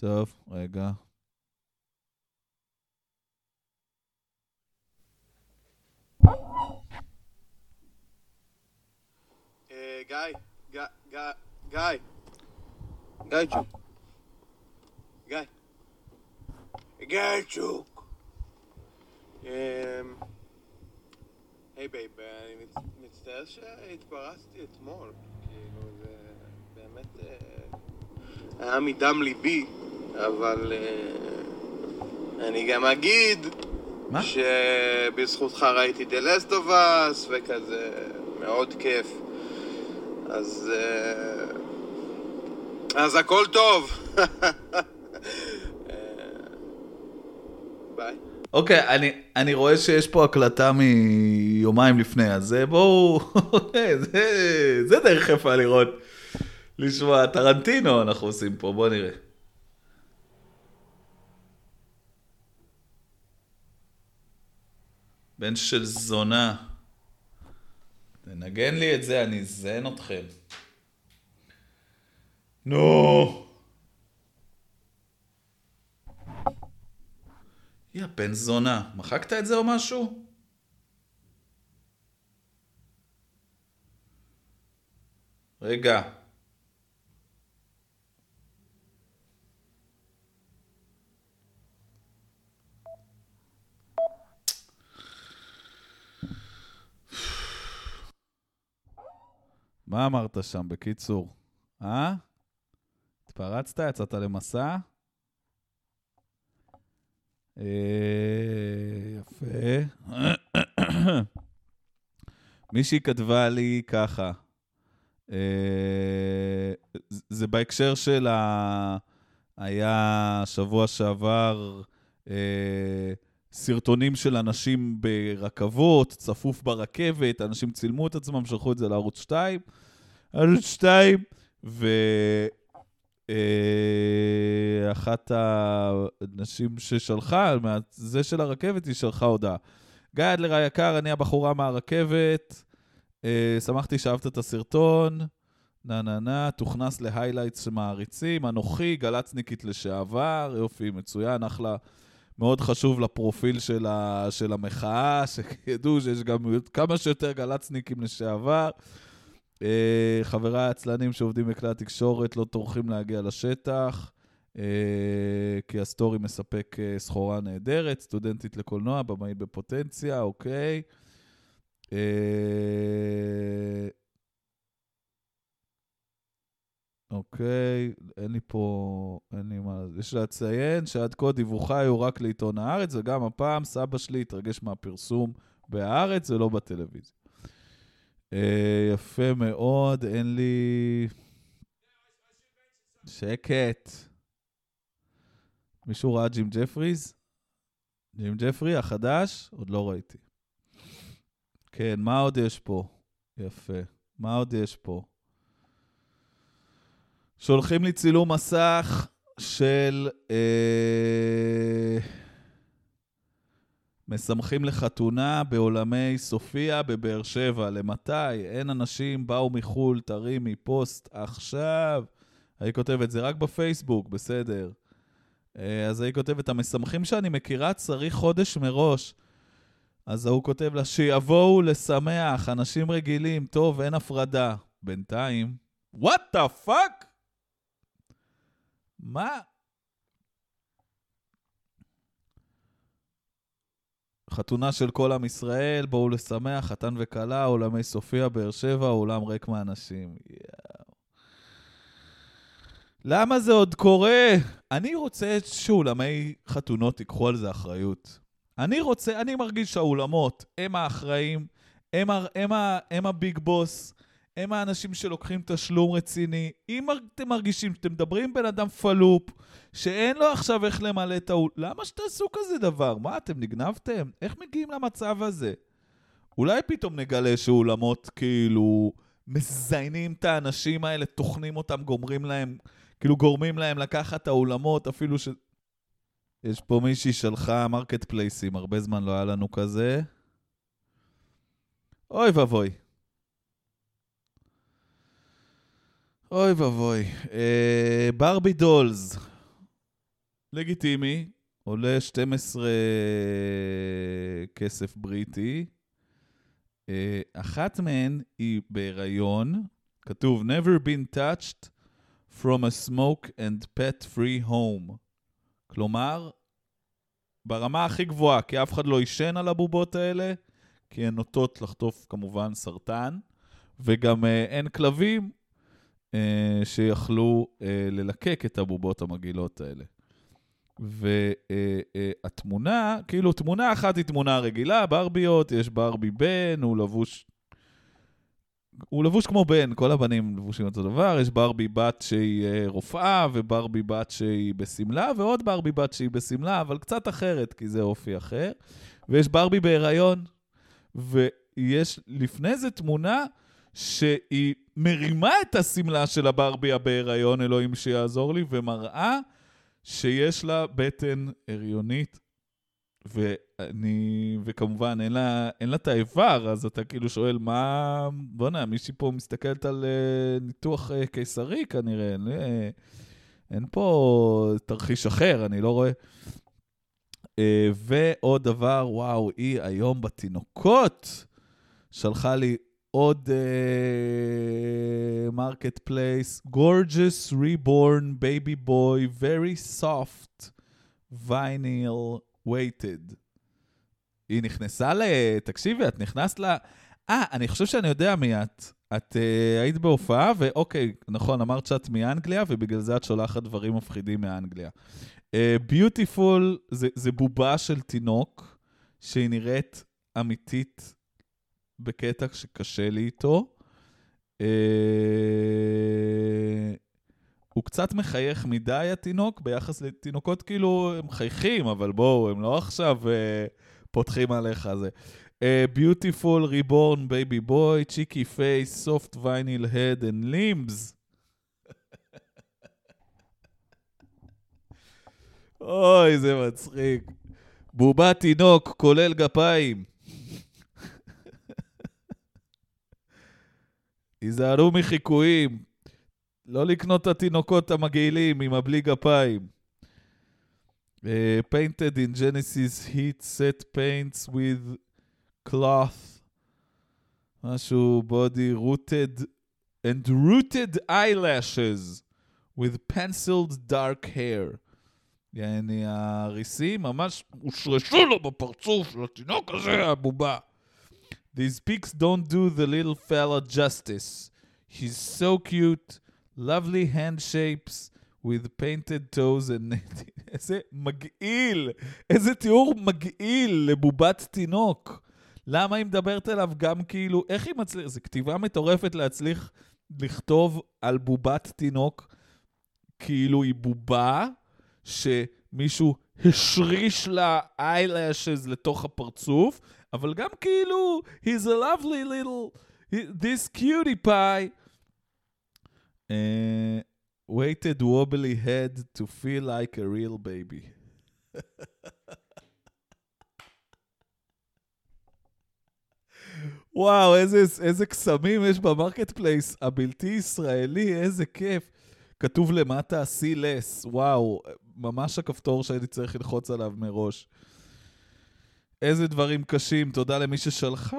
טוב, רגע. גיא, גיא, גיא, גיא, גיא צ'וק. גיא. צ'וק. hey babe, אני מצטער שהתפרצתי אתמול. כאילו, זה באמת אה, היה מדם ליבי, אבל אה, אני גם אגיד... מה? שבזכותך ראיתי The Last of Us, וכזה מאוד כיף. אז... אה, אז הכל טוב. *laughs* ביי. אוקיי, okay, אני, אני רואה שיש פה הקלטה מיומיים לפני, אז בואו... *laughs* זה, זה דרך יפה לראות. לשמוע טרנטינו אנחנו עושים פה, בואו נראה. בן של זונה. תנגן לי את זה, אני אזיין אתכם. נו! יא בן זונה, מחקת את זה או משהו? רגע. מה אמרת שם, בקיצור? אה? התפרצת? יצאת למסע? אה, יפה. מישהי כתבה לי ככה, אה, זה בהקשר של ה... היה שבוע שעבר אה, סרטונים של אנשים ברכבות, צפוף ברכבת, אנשים צילמו את עצמם, שלחו את זה לערוץ 2. ערוץ 2, אה, אחת הנשים ששלחה, זה של הרכבת, היא שלחה הודעה. גיא אדלר היקר, אני הבחורה מהרכבת, אה, שמחתי שאהבת את הסרטון, נה נה נה, תוכנס להיילייטס שמעריצים, אנוכי, גל"צניקית לשעבר, יופי, מצוין, אחלה. מאוד חשוב לפרופיל של, ה, של המחאה, שידעו שיש גם כמה שיותר גל"צניקים לשעבר. אה, חבריי העצלנים שעובדים בכלי התקשורת לא טורחים להגיע לשטח, אה, כי הסטורי מספק אה, סחורה נהדרת, סטודנטית לקולנוע, במאית בפוטנציה, אוקיי. אה, אוקיי, אין לי פה, אין לי מה... יש לציין שעד כה דיווחיי הוא רק לעיתון הארץ, וגם הפעם סבא שלי התרגש מהפרסום בהארץ ולא בטלוויזיה. אה, יפה מאוד, אין לי... שקט. מישהו ראה ג'ים ג'פריז? ג'ים ג'פרי החדש? עוד לא ראיתי. כן, מה עוד יש פה? יפה. מה עוד יש פה? שולחים לי צילום מסך של... אה, משמחים לחתונה באולמי סופיה בבאר שבע. למתי? אין אנשים, באו מחו"ל, תרימי פוסט עכשיו. היא כותבת, זה רק בפייסבוק, בסדר. אה, אז היא כותבת, המשמחים שאני מכירה צריך חודש מראש. אז ההוא כותב לה, שיבואו לשמח, אנשים רגילים, טוב, אין הפרדה. בינתיים, what the fuck? מה? חתונה של כל עם ישראל, בואו לשמח, חתן וכלה, עולמי סופיה, באר שבע, אולם ריק מאנשים. יאו. למה זה עוד קורה? אני רוצה שאולמי חתונות ייקחו על זה אחריות. אני רוצה, אני מרגיש שהאולמות הם האחראים, הם, הם, ה- הם הביג בוס, הם האנשים שלוקחים תשלום רציני. אם אתם מרגישים שאתם מדברים עם בן אדם פלופ, שאין לו עכשיו איך למלא את האול... למה שתעשו כזה דבר? מה, אתם נגנבתם? איך מגיעים למצב הזה? אולי פתאום נגלה שאולמות כאילו מזיינים את האנשים האלה, טוחנים אותם, גומרים להם, כאילו גורמים להם לקחת את האולמות, אפילו ש... יש פה מישהי שלחה Marketplace ים, הרבה זמן לא היה לנו כזה. אוי ואבוי. אוי ואבוי. אה, ברבי דולס. לגיטימי, עולה 12 כסף בריטי. אה, אחת מהן היא בהיריון, כתוב never been touched from a smoke and pet free home. כלומר, ברמה הכי גבוהה, כי אף אחד לא עישן על הבובות האלה, כי הן נוטות לחטוף כמובן סרטן, וגם אה, אין כלבים אה, שיכלו אה, ללקק את הבובות המגעילות האלה. והתמונה, כאילו תמונה אחת היא תמונה רגילה, ברביות, יש ברבי בן, הוא לבוש... הוא לבוש כמו בן, כל הבנים לבושים אותו דבר, יש ברבי בת שהיא אה, רופאה, וברבי בת שהיא בשמלה, ועוד ברבי בת שהיא בשמלה, אבל קצת אחרת, כי זה אופי אחר. ויש ברבי בהיריון, ויש לפני זה תמונה שהיא מרימה את השמלה של הברבי הבהיריון, אלוהים שיעזור לי, ומראה שיש לה בטן הריונית, ואני, וכמובן אין לה, אין לה את האיבר, אז אתה כאילו שואל, מה, בוא'נה, מישהי פה מסתכלת על uh, ניתוח uh, קיסרי כנראה, אין, uh, אין פה תרחיש אחר, אני לא רואה. אה, ועוד דבר, וואו, היא היום בתינוקות שלחה לי עוד Marketplace, gorgeous reborn baby boy, very soft, vinyl weighted. היא נכנסה ל... תקשיבי, את נכנסת ל... אה, אני חושב שאני יודע מי את. את אה, היית בהופעה, ואוקיי, נכון, אמרת שאת מאנגליה, ובגלל זה את שולחת דברים מפחידים מאנגליה. ביוטיפול uh, זה, זה בובה של תינוק, שהיא נראית אמיתית בקטע שקשה לי איתו. Uh, הוא קצת מחייך מדי, התינוק, ביחס לתינוקות, כאילו, הם מחייכים, אבל בואו, הם לא עכשיו uh, פותחים עליך זה. Beautiful, reborn, baby boy, cheeky face, soft vinyl head and limbs. *laughs* אוי, זה מצחיק. בובה תינוק, כולל גפיים. היזהרו מחיקויים. לא לקנות את התינוקות המגעילים עם הבלי גפיים. Uh, painted in Genesis heat set paints with cloth. משהו body rooted and rooted eyelashes with penciled dark hair. יעני, הריסים ממש הושרשו לו בפרצוף של התינוק הזה, הבובה. These pics don't do the little fella justice. He's so cute, lovely hand shapes with painted toes and... *laughs* איזה מגעיל! איזה תיאור מגעיל לבובת תינוק. למה היא מדברת אליו גם כאילו... איך היא מצליחה? זו כתיבה מטורפת להצליח לכתוב על בובת תינוק כאילו היא בובה שמישהו השריש לה eyelashes לתוך הפרצוף, אבל גם כאילו, he's a lovely little, this cutie pie. Uh, weighted wobbly head to feel like a real baby. *laughs* וואו, איזה, איזה קסמים יש ב Marketplace הבלתי ישראלי, איזה כיף. כתוב למטה see less, וואו, ממש הכפתור שהייתי צריך ללחוץ עליו מראש. איזה דברים קשים, תודה למי ששלחה.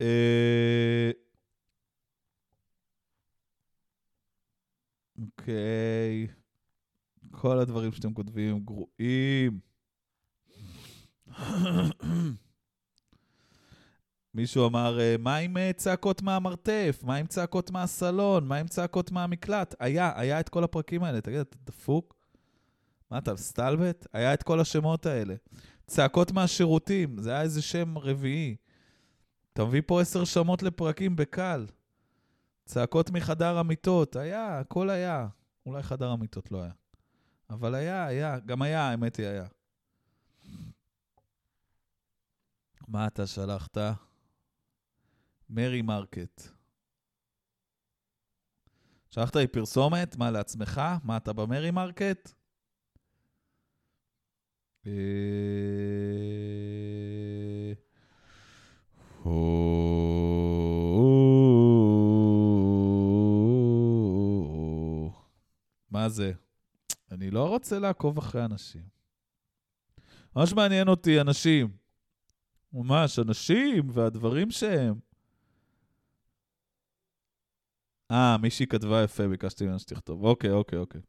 אה, אוקיי. כל הדברים שאתם כותבים גרועים. מישהו אמר, אה, מה עם אה, צעקות מהמרתף? מה עם צעקות מהסלון? מה עם צעקות מהמקלט? היה, היה את כל הפרקים האלה. תגיד, אתה דפוק? מה אתה, סטלבט? היה את כל השמות האלה. צעקות מהשירותים, זה היה איזה שם רביעי. אתה מביא פה עשר שמות לפרקים בקל. צעקות מחדר המיטות, היה, הכל היה. אולי חדר המיטות לא היה. אבל היה, היה, גם היה, האמת היא היה. מה אתה שלחת? מרי מרקט. שלחת לי פרסומת? מה, לעצמך? מה, אתה במרי מרקט? אה, מה זה? אני לא רוצה לעקוב אחרי אנשים. ממש מעניין אותי אנשים. ממש, אנשים והדברים שהם. אה, מישהי כתבה יפה, ביקשתי ממנה שתכתוב. אוקיי, אוקיי, אוקיי.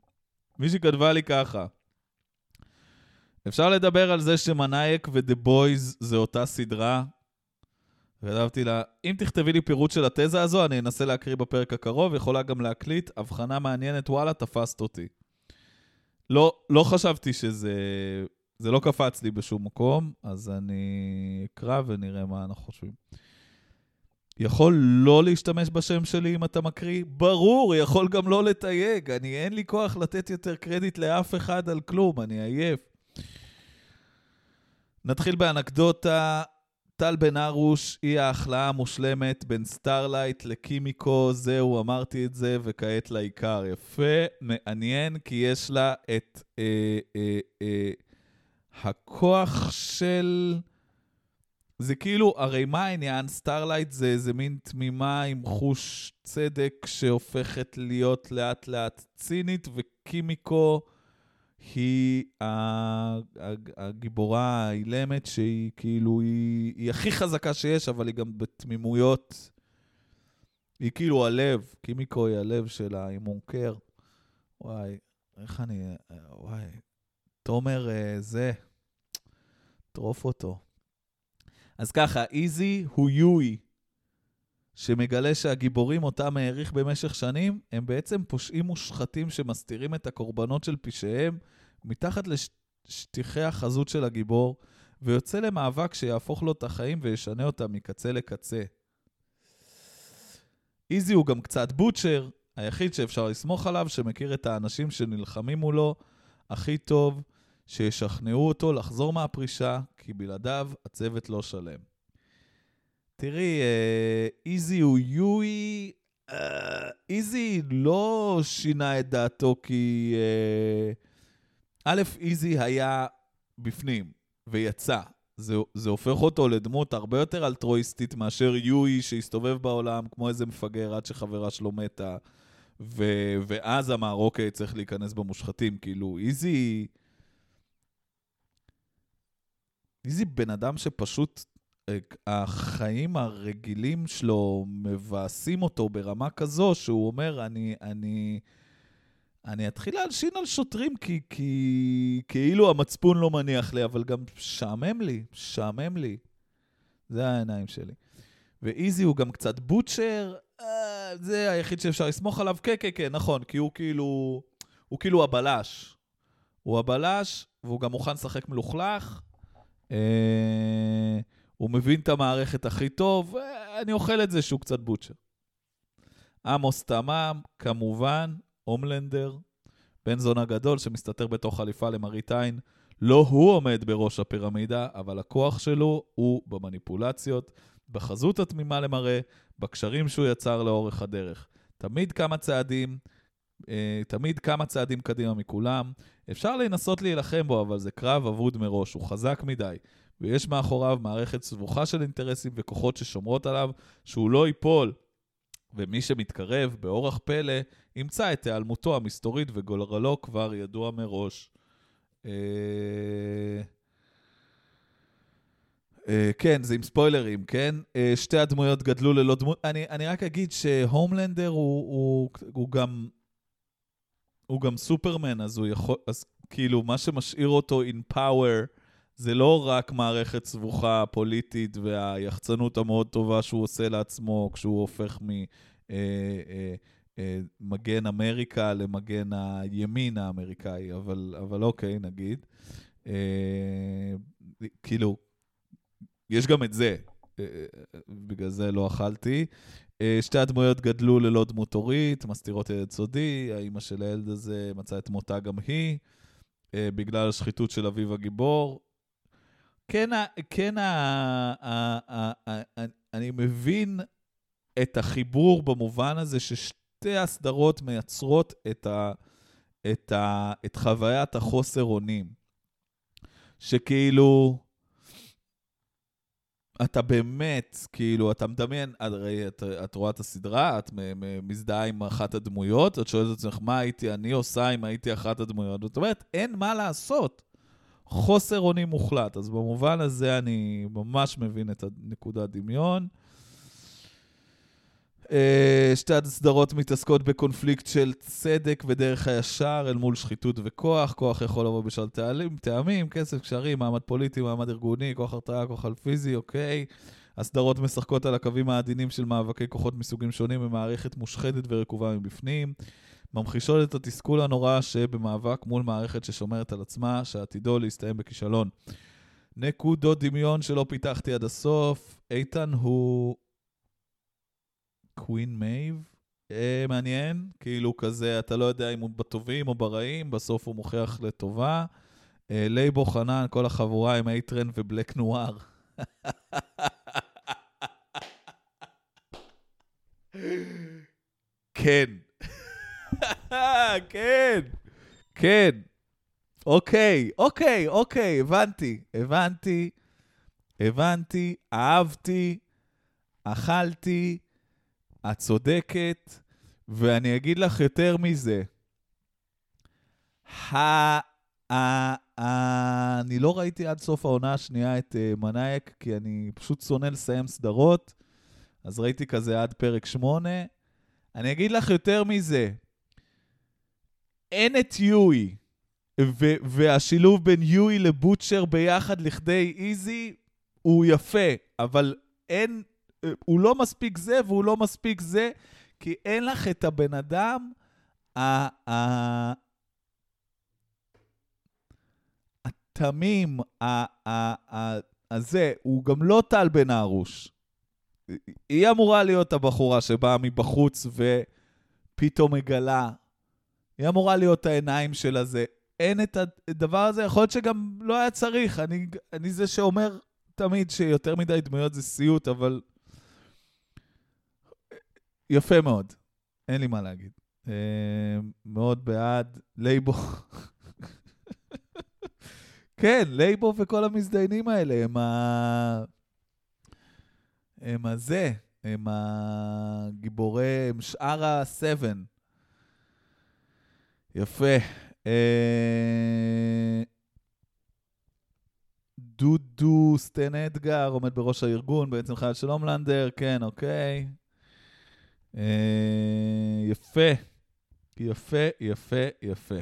מישהי כתבה לי ככה. אפשר לדבר על זה שמנאייק ודה בויז זה אותה סדרה? כתבתי לה, אם תכתבי לי פירוט של התזה הזו, אני אנסה להקריא בפרק הקרוב, יכולה גם להקליט, הבחנה מעניינת, וואלה, תפסת אותי. לא, לא חשבתי שזה... זה לא קפץ לי בשום מקום, אז אני אקרא ונראה מה אנחנו חושבים. יכול לא להשתמש בשם שלי אם אתה מקריא? ברור, יכול גם לא לתייג. אני, אין לי כוח לתת יותר קרדיט לאף אחד על כלום, אני עייף. נתחיל באנקדוטה. טל בן ארוש היא ההכלאה המושלמת בין סטארלייט לקימיקו, זהו, אמרתי את זה, וכעת לעיקר. יפה, מעניין, כי יש לה את אה, אה, אה, הכוח של... זה כאילו, הרי מה העניין? סטארלייט זה איזה מין תמימה עם חוש צדק שהופכת להיות לאט לאט צינית, וקימיקו היא הגיבורה האילמת שהיא כאילו, היא, היא הכי חזקה שיש, אבל היא גם בתמימויות. היא כאילו הלב, קימיקו היא הלב שלה, היא מונקר. וואי, איך אני... וואי, תומר אה, זה, טרוף אותו. אז ככה, איזי הוא יואי, שמגלה שהגיבורים אותם העריך במשך שנים, הם בעצם פושעים מושחתים שמסתירים את הקורבנות של פשעיהם מתחת לשטיחי החזות של הגיבור, ויוצא למאבק שיהפוך לו את החיים וישנה אותם מקצה לקצה. איזי הוא גם קצת בוטשר, היחיד שאפשר לסמוך עליו, שמכיר את האנשים שנלחמים מולו הכי טוב, שישכנעו אותו לחזור מהפרישה, כי בלעדיו הצוות לא שלם. תראי, אה, איזי הוא יואי, אה, איזי לא שינה את דעתו כי... אה, א', איזי היה בפנים ויצא. זה, זה הופך אותו לדמות הרבה יותר אלטרואיסטית מאשר יואי שהסתובב בעולם כמו איזה מפגר עד שחברה שלו מתה, ו, ואז אמר, אוקיי, צריך להיכנס במושחתים. כאילו, איזי... איזי בן אדם שפשוט אה, החיים הרגילים שלו מבאסים אותו ברמה כזו שהוא אומר, אני, אני, אני אתחיל להלשין על שוטרים כי, כי כאילו המצפון לא מניח לי, אבל גם שעמם לי, שעמם לי. זה העיניים שלי. ואיזי הוא גם קצת בוטשר, אה, זה היחיד שאפשר לסמוך עליו, כן, כן, כן, נכון, כי הוא כאילו, הוא כאילו הבלש. הוא הבלש, והוא גם מוכן לשחק מלוכלך. אה, הוא מבין את המערכת הכי טוב, אני אוכל את זה שהוא קצת בוטשר. עמוס תמם, כמובן, הומלנדר, בן זונה גדול שמסתתר בתוך חליפה למראית עין. לא הוא עומד בראש הפירמידה, אבל הכוח שלו הוא במניפולציות, בחזות התמימה למראה, בקשרים שהוא יצר לאורך הדרך. תמיד כמה צעדים, אה, תמיד כמה צעדים קדימה מכולם. אפשר לנסות להילחם בו, אבל זה קרב אבוד מראש, הוא חזק מדי. ויש מאחוריו מערכת סבוכה של אינטרסים וכוחות ששומרות עליו שהוא לא ייפול. ומי שמתקרב, באורח פלא, ימצא את היעלמותו המסתורית וגורלו כבר ידוע מראש. אה, כן, זה עם ספוילרים, כן? אה, שתי הדמויות גדלו ללא דמות... אני, אני רק אגיד שהומלנדר הוא, הוא, הוא גם... הוא גם סופרמן, אז הוא יכול... אז כאילו, מה שמשאיר אותו in power זה לא רק מערכת סבוכה פוליטית והיחצנות המאוד טובה שהוא עושה לעצמו כשהוא הופך ממגן אה, אה, אה, אמריקה למגן הימין האמריקאי, אבל, אבל אוקיי, נגיד. כאילו, יש גם את זה, בגלל זה לא אכלתי. שתי הדמויות גדלו ללא דמות הורית, מסתירות ילד סודי, האימא של הילד הזה מצאה את מותה גם היא, בגלל השחיתות של אביו הגיבור. כן, כן אני מבין את החיבור במובן הזה ששתי הסדרות מייצרות את, ה, את, ה, את חוויית החוסר אונים. שכאילו, אתה באמת, כאילו, אתה מדמיין, הרי את, את רואה את הסדרה, את מזדהה עם אחת הדמויות, את שואלת את עצמך, מה הייתי אני עושה אם הייתי אחת הדמויות? זאת אומרת, אין מה לעשות. חוסר אונים מוחלט. אז במובן הזה אני ממש מבין את הנקודת דמיון. אה, שתי הסדרות מתעסקות בקונפליקט של צדק ודרך הישר אל מול שחיתות וכוח. כוח יכול לבוא בשל טעמים, כסף, קשרים, מעמד פוליטי, מעמד ארגוני, כוח הרתעה, כוח על פיזי, אוקיי. הסדרות משחקות על הקווים העדינים של מאבקי כוחות מסוגים שונים במערכת מושחתת ורקובה מבפנים. ממחישות את התסכול הנורא שבמאבק מול מערכת ששומרת על עצמה, שעתידו להסתיים בכישלון. נקודות דמיון שלא פיתחתי עד הסוף. איתן הוא Queen Maeve? אה, מעניין, כאילו כזה, אתה לא יודע אם הוא בטובים או ברעים, בסוף הוא מוכיח לטובה. אה, לייבו חנן, כל החבורה עם A-Train ו Black Noir. *laughs* כן, *laughs* כן, כן. אוקיי, אוקיי, אוקיי, הבנתי, הבנתי, הבנתי, אהבתי, אכלתי, את צודקת, ואני אגיד לך יותר מזה. ה... אני לא ראיתי עד סוף העונה השנייה את uh, מנאייק, כי אני פשוט שונא לסיים סדרות, אז ראיתי כזה עד פרק שמונה. אני אגיד לך יותר מזה, אין את יואי, והשילוב בין יואי לבוטשר ביחד לכדי איזי הוא יפה, אבל אין, הוא לא מספיק זה והוא לא מספיק זה, כי אין לך את הבן אדם ה... התמים, הזה, הוא גם לא טל בן ארוש. היא אמורה להיות הבחורה שבאה מבחוץ ופתאום מגלה היא אמורה להיות העיניים של הזה. אין את הדבר הזה, יכול להיות שגם לא היה צריך. אני, אני זה שאומר תמיד שיותר מדי דמויות זה סיוט, אבל יפה מאוד. אין לי מה להגיד. אה, מאוד בעד. לייבו. *laughs* כן, לייבו וכל המזדיינים האלה, הם ה... הם הזה, הם הגיבורי, הם שאר הסבן. יפה. אה... דודו סטן אדגר עומד בראש הארגון, בעצם חייל של הומלנדר, כן, אוקיי. אה... יפה. יפה, יפה, יפה.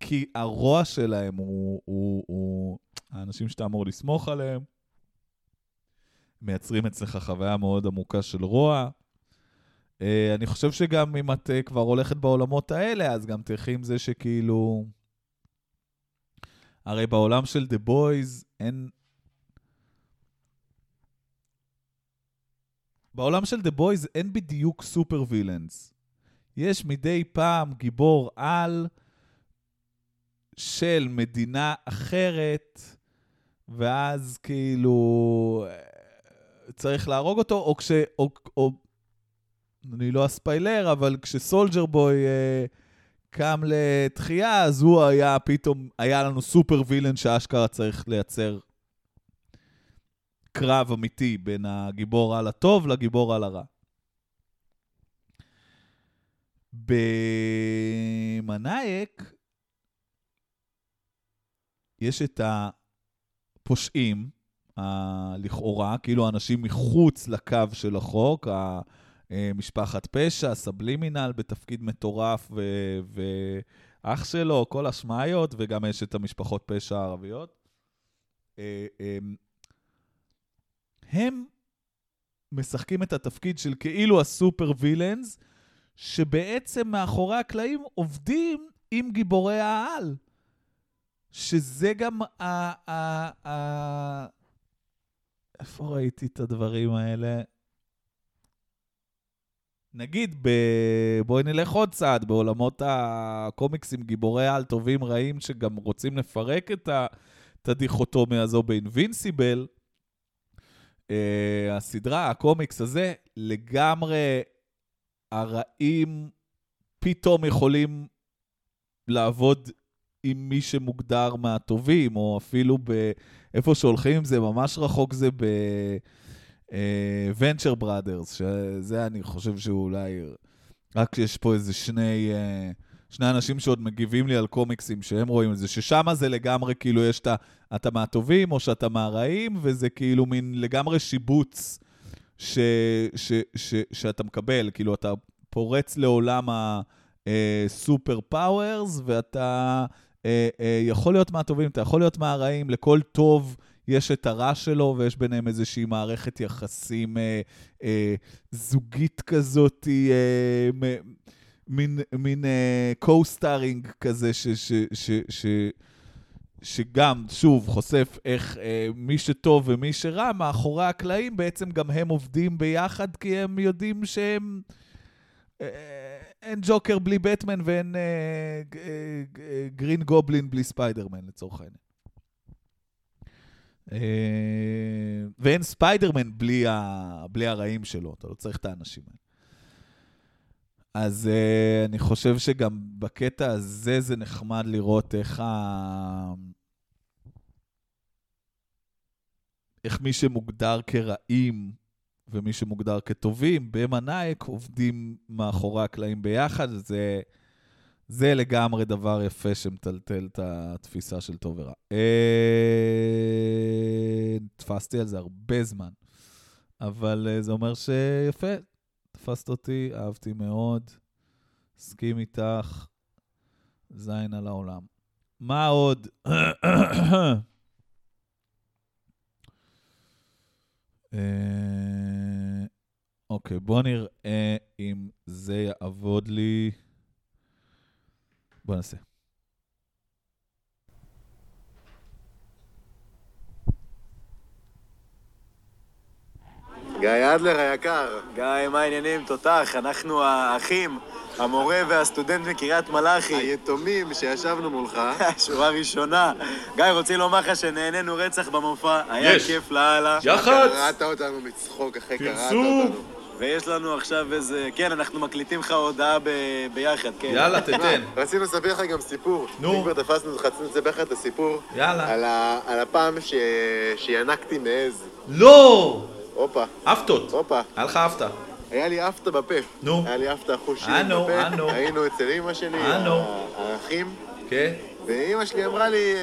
כי הרוע שלהם הוא, הוא, הוא האנשים שאתה אמור לסמוך עליהם. מייצרים אצלך חוויה מאוד עמוקה של רוע. Uh, אני חושב שגם אם את uh, כבר הולכת בעולמות האלה, אז גם תלכי עם זה שכאילו... הרי בעולם של The Boys אין... בעולם של The Boys אין בדיוק סופר וילאנס. יש מדי פעם גיבור על של מדינה אחרת, ואז כאילו צריך להרוג אותו, או כש... או, או, אני לא אספיילר, אבל כשסולג'ר בוי אה, קם לתחייה, אז הוא היה פתאום, היה לנו סופר וילן שאשכרה צריך לייצר קרב אמיתי בין הגיבור על הטוב לגיבור על הרע. במנאייק יש את הפושעים, ה- לכאורה, כאילו אנשים מחוץ לקו של החוק, ה- משפחת פשע, סבלימינל בתפקיד מטורף, ו- ואח שלו, כל השמעיות, וגם יש את המשפחות פשע הערביות. אה, אמ, הם משחקים את התפקיד של כאילו הסופר וילאנס, שבעצם מאחורי הקלעים עובדים עם גיבורי העל. שזה גם ה... ה, ה איפה ראיתי את הדברים האלה? נגיד, ב... בואי נלך עוד צעד, בעולמות הקומיקסים, גיבורי על טובים רעים שגם רוצים לפרק את, ה... את הדיכוטומיה הזו באינבינסיבל, uh, הסדרה, הקומיקס הזה, לגמרי הרעים פתאום יכולים לעבוד עם מי שמוגדר מהטובים, או אפילו באיפה שהולכים עם זה, ממש רחוק זה ב... ונצ'ר בראדרס, שזה אני חושב שאולי, רק כשיש פה איזה שני, uh, שני אנשים שעוד מגיבים לי על קומיקסים שהם רואים את זה, ששם זה לגמרי כאילו יש את ה... אתה מהטובים או שאתה מהרעים, וזה כאילו מין לגמרי שיבוץ ש, ש, ש, שאתה מקבל, כאילו אתה פורץ לעולם ה super powers, ואתה אה, אה, יכול להיות מהטובים, אתה יכול להיות מהרעים, לכל טוב יש את הרע שלו, ויש ביניהם איזושהי מערכת יחסים אה, אה, זוגית כזאת, אה, מין, מין אה, co-starring כזה, ש, ש, ש, ש, שגם, שוב, חושף איך אה, מי שטוב ומי שרע, מאחורי הקלעים בעצם גם הם עובדים ביחד, כי הם יודעים שהם... אה, אין ג'וקר בלי בטמן ואין אה, אה, גרין גובלין בלי ספיידרמן, לצורך העניין. אה, ואין ספיידרמן בלי, ה, בלי הרעים שלו, אתה לא צריך את האנשים האלה. אז אה, אני חושב שגם בקטע הזה זה נחמד לראות איך ה... איך מי שמוגדר כרעים ומי שמוגדר כטובים במנאייק עובדים מאחורי הקלעים ביחד, זה, זה לגמרי דבר יפה שמטלטל את התפיסה של טוב ורע. אה, תפסתי על זה הרבה זמן, אבל אה, זה אומר שיפה, תפסת אותי, אהבתי מאוד, הסכים איתך, זין על העולם. מה עוד? אה, אוקיי, בוא נראה אם זה יעבוד לי. בוא נעשה. גיא אדלר היקר. גיא, מה העניינים? תותח, אנחנו האחים, המורה והסטודנט מקריית מלאכי. היתומים שישבנו מולך. *laughs* שורה ראשונה. גיא, רוצים לומר לך שנהנינו רצח במופע, היה יש. כיף לאללה. יח"צ! קראת אותנו מצחוק, אחי, קראת! אותנו. ויש לנו עכשיו איזה... כן, אנחנו מקליטים לך הודעה ב- ביחד, כן. יאללה, תתן. רצינו לספר לך גם סיפור. נו. אם כבר תפסנו, רצינו לספר לך את הסיפור. יאללה. על, ה... על הפעם ש... שינקתי מעז. לא! הופה, אפטות. הופה. היה לך אפטה. היה לי אפטה בפה. נו. היה לי אפטה חושים אנו, בפה. אנו. היינו אצל אמא שלי, אנו. האחים. כן? ואימא שלי אמרה לי, אה,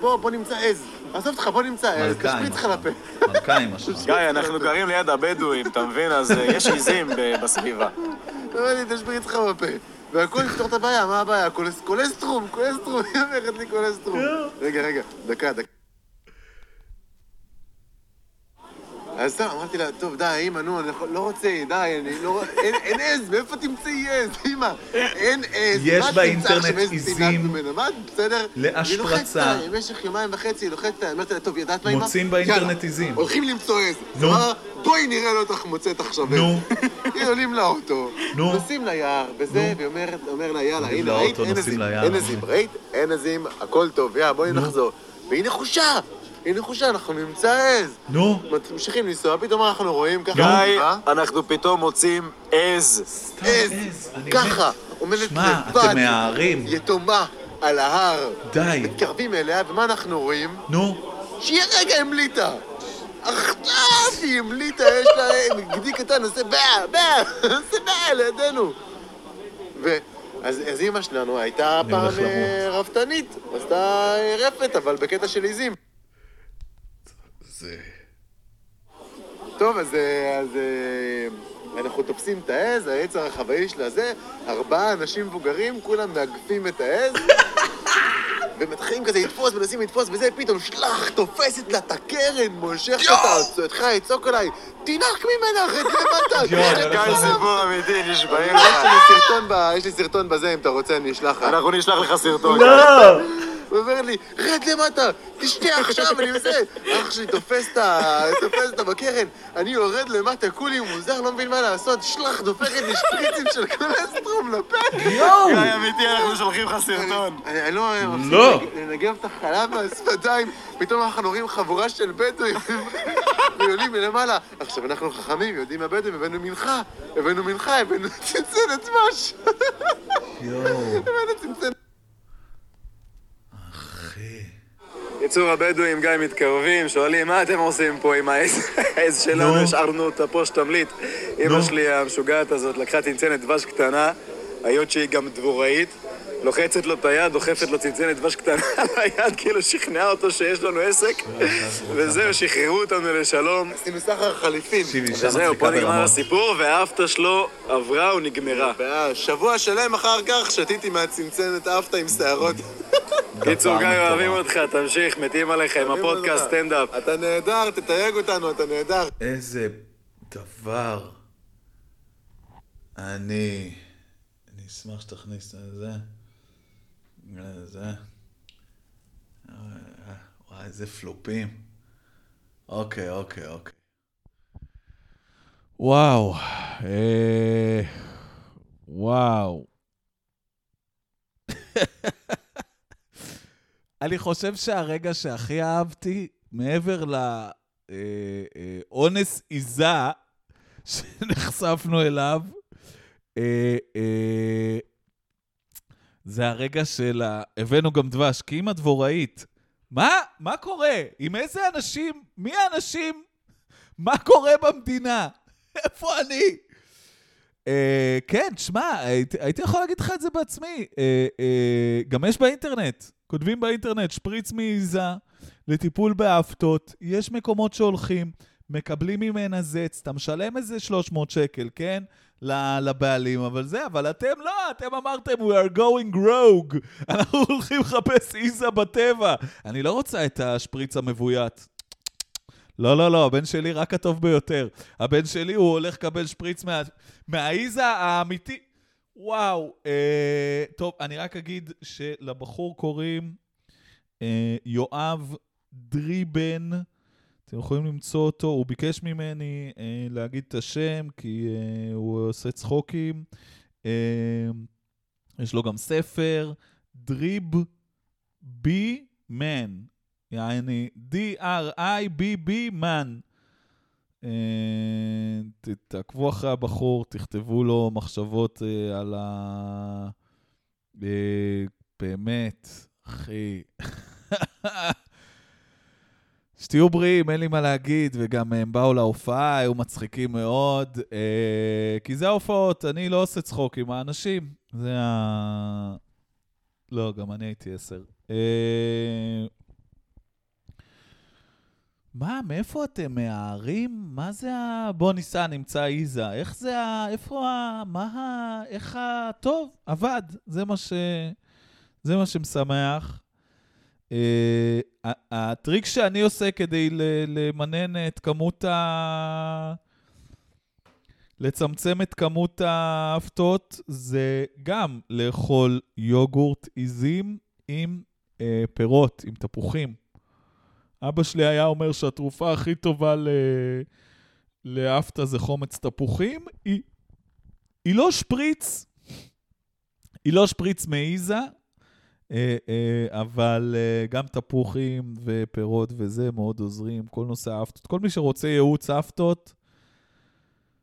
בוא, בוא נמצא עז. עזוב אותך, בוא נמצא עז, תשפריץ לך. לפה. מלכה אמא שלך. גיא, אנחנו גרים ליד הבדואים, אתה מבין? אז אה, יש עיזים בסביבה. *laughs* אמר לי, תשפריץ לך בפה. והכל יפתור את הבעיה, מה הבעיה? קולס- קולסטרום, קולסטרום, היא אומרת לי קולסטרום. *laughs* רגע, רגע, דקה, דקה. אז סתם, אמרתי לה, טוב, די, אמא, נו, אני לא רוצה, די, אני לא... אין- עז, מאיפה תמצאי עז, אמא? אין עז. יש באינטרנט עיזים בסדר? להשפרצה. היא במשך יומיים וחצי היא לוחצת אמרתי לה, טוב, ידעת מה אמא? מוצאים באינטרנט עיזים. הולכים למצוא עז. נו. בואי נראה לו אותך מוצאת עכשיו עז. נו. *laughs* היא עולים לאוטו, נו. נוסעים ליער, וזה, נו. והיא אומרת, אומר לה, יאללה, הנה, ראית? אין עזים. אין עזים, ראית? אין עזים, הכל טוב, יאללה, בואי. נחזור. והיא נחושה, היא נחושה, אנחנו נמצא עז. נו. ממשיכים לנסוע, פתאום אנחנו רואים ככה, גיא, אה? אנחנו פתאום מוצאים עז. עז, ככה. עומדת שמע, לבד. יתומה, על ההר. די. מתקרבים אליה, ומה אנחנו רואים? נו. שהיא הרגע המליטה. עכשיו היא המליטה, יש לה גדי קטן, עושה באה, באה, עושה באה לידינו. ו... אז, אז אימא שלנו הייתה פעם. אה, רפתנית, עשתה אה, רפת, אבל בקטע של עיזים. זה... טוב, אז, אה, אז אה, אנחנו תופסים את העז, העץ הרחבאי שלה זה, ארבעה אנשים מבוגרים, כולם מאגפים את העז, *laughs* ומתחילים כזה לתפוס, מנסים לתפוס, וזה פתאום שלח, תופסת לה את הקרן, מושכת אותה, אותך, יצעוק עליי, תינק ממנה, למטה. אני את גיא, החלב." סיפור אמיתי, נשבעים יש לך. לי סרטון ב- יש לי סרטון בזה, אם אתה רוצה, אני אשלח לך. אנחנו נשלח לך סרטון. לא! הוא אומר לי, רד למטה, תשתה *laughs* עכשיו, אני עושה. אח שלי תופס את ה... תופס אותה בקרן, אני יורד למטה, כולי מוזר, לא מבין מה לעשות, שלח, דופקת לי שפריצים של קולסטרום לפה. יואו! גיא, אמיתי, אנחנו שולחים לך סרטון. אני לא מפסיק לא. לנג- לנגב את החלב מהשפתיים, פתאום אנחנו רואים חבורה של בדואים *laughs* ועולים מלמעלה. עכשיו, אנחנו חכמים, יודעים הבדואים, הבאנו מנחה, הבאנו מנחה, הבאנו צנצנת דבש. יואו. הבאנו צנצנת אחי. יצור הבדואים, גיא, מתקרבים, שואלים, מה אתם עושים פה עם העז *laughs* שלנו? נו. השארנו אותה פה שתמליט. אמא. שלי המשוגעת הזאת לקחה צנצנת דבש קטנה, היות שהיא גם דבוראית, לוחצת לו את היד, דוחפת לו צנצנת דבש קטנה *laughs* על היד, כאילו שכנעה אותו שיש לנו עסק, וזהו, שחררו אותנו לשלום. עשינו סחר חליפין. וזהו, פה נגמר. הסיפור, והאפטה שלו עברה ונגמרה. שבוע שלם אחר כך שתיתי מהצנצנת אפטה עם שערות. *laughs* קיצור, גיא. אוהבים אותך, תמשיך, מתים עליך עם הפודקאסט סטנדאפ. אתה נהדר, תתייג אותנו, אתה נהדר. איזה דבר. אני... אני אשמח שתכניס את זה. זה. וואי, איזה פלופים. אוקיי, אוקיי, אוקיי. וואו. אה... וואו. *laughs* אני חושב שהרגע שהכי אהבתי, מעבר לאונס עיזה שנחשפנו אליו, אה, אה, זה הרגע של ה... הבאנו גם דבש, כי אם הדבוראית, מה? מה קורה? עם איזה אנשים? מי האנשים? מה קורה במדינה? איפה אני? אה, כן, שמע, הייתי, הייתי יכול להגיד לך את זה בעצמי. אה, אה, גם יש באינטרנט, כותבים באינטרנט, שפריץ מעיזה לטיפול באפטות, יש מקומות שהולכים, מקבלים ממנה זץ, אתה משלם איזה 300 שקל, כן? לבעלים, אבל זה, אבל אתם לא, אתם אמרתם, we are going rogue, *laughs* אנחנו הולכים לחפש עיזה בטבע. אני לא רוצה את השפריץ המבוית. לא, לא, לא, הבן שלי רק הטוב ביותר. הבן שלי, הוא הולך לקבל שפריץ מה... מהעיזה האמיתי. וואו. אה, טוב, אני רק אגיד שלבחור קוראים אה, יואב דריבן. אתם יכולים למצוא אותו, הוא ביקש ממני אה, להגיד את השם, כי אה, הוא עושה צחוקים. אה, יש לו גם ספר, דריב בי מן. יעני, D-R-I-B-B מן. אה, תעקבו אחרי הבחור, תכתבו לו מחשבות אה, על ה... אה, באמת, אחי. *laughs* שתהיו בריאים, אין לי מה להגיד, וגם הם באו להופעה, היו מצחיקים מאוד, אה, כי זה ההופעות, אני לא עושה צחוק עם האנשים, זה ה... לא, גם אני הייתי עשר. אה, מה, מאיפה אתם? מהערים? מה זה ה... בוא ניסע, נמצא איזה. איך זה ה... איפה ה... מה ה... איך ה... טוב, עבד. זה מה ש... זה מה שמשמח. ה- הטריק שאני עושה כדי למנן את כמות ה... לצמצם את כמות ההפתעות זה גם לאכול יוגורט עיזים עם אה, פירות, עם תפוחים. אבא שלי היה אומר שהתרופה הכי טובה ל... לאפתא זה חומץ תפוחים. היא, היא לא שפריץ, היא לא שפריץ מעיזה, אה, אה, אבל אה, גם תפוחים ופירות וזה מאוד עוזרים, כל נושא האפתות. כל מי שרוצה ייעוץ אפתות,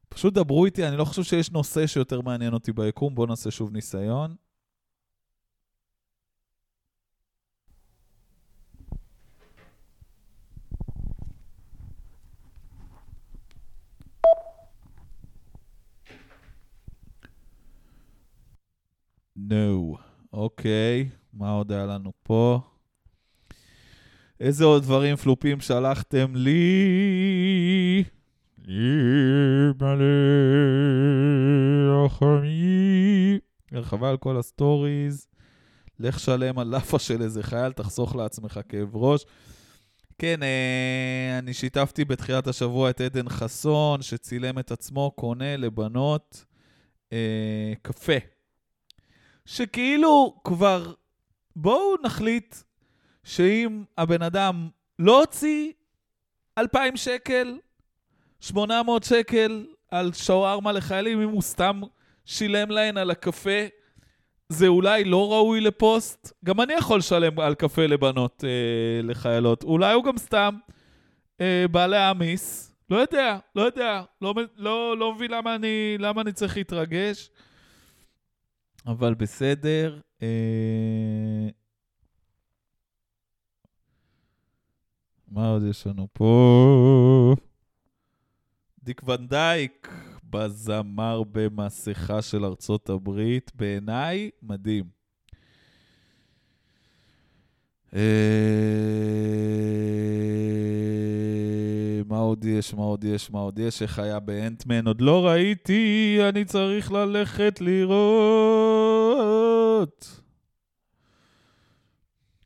פשוט דברו איתי, אני לא חושב שיש נושא שיותר מעניין אותי ביקום, בואו נעשה שוב ניסיון. נו. אוקיי, מה עוד היה לנו פה? איזה עוד דברים פלופים שלחתם לי? הרחבה על כל הסטוריז. לך שלם על לאפה של איזה חייל, תחסוך לעצמך כאב ראש. כן, אה, אני שיתפתי בתחילת השבוע את עדן חסון, שצילם את עצמו קונה לבנות אה, קפה. שכאילו כבר, בואו נחליט שאם הבן אדם לא הוציא 2,000 שקל, 800 שקל על שווארמה לחיילים, אם הוא סתם שילם להן על הקפה, זה אולי לא ראוי לפוסט. גם אני יכול לשלם על קפה לבנות, אה, לחיילות. אולי הוא גם סתם אה, בא להעמיס. לא יודע, לא יודע. לא, לא, לא מבין למה אני, למה אני צריך להתרגש. אבל בסדר. אה... מה עוד יש לנו פה? דיק ונדייק בזמר במסכה של ארצות הברית. בעיניי, מדהים. אה... מה עוד יש? מה עוד יש? מה עוד יש? איך היה באנטמן? עוד לא ראיתי, אני צריך ללכת לראות.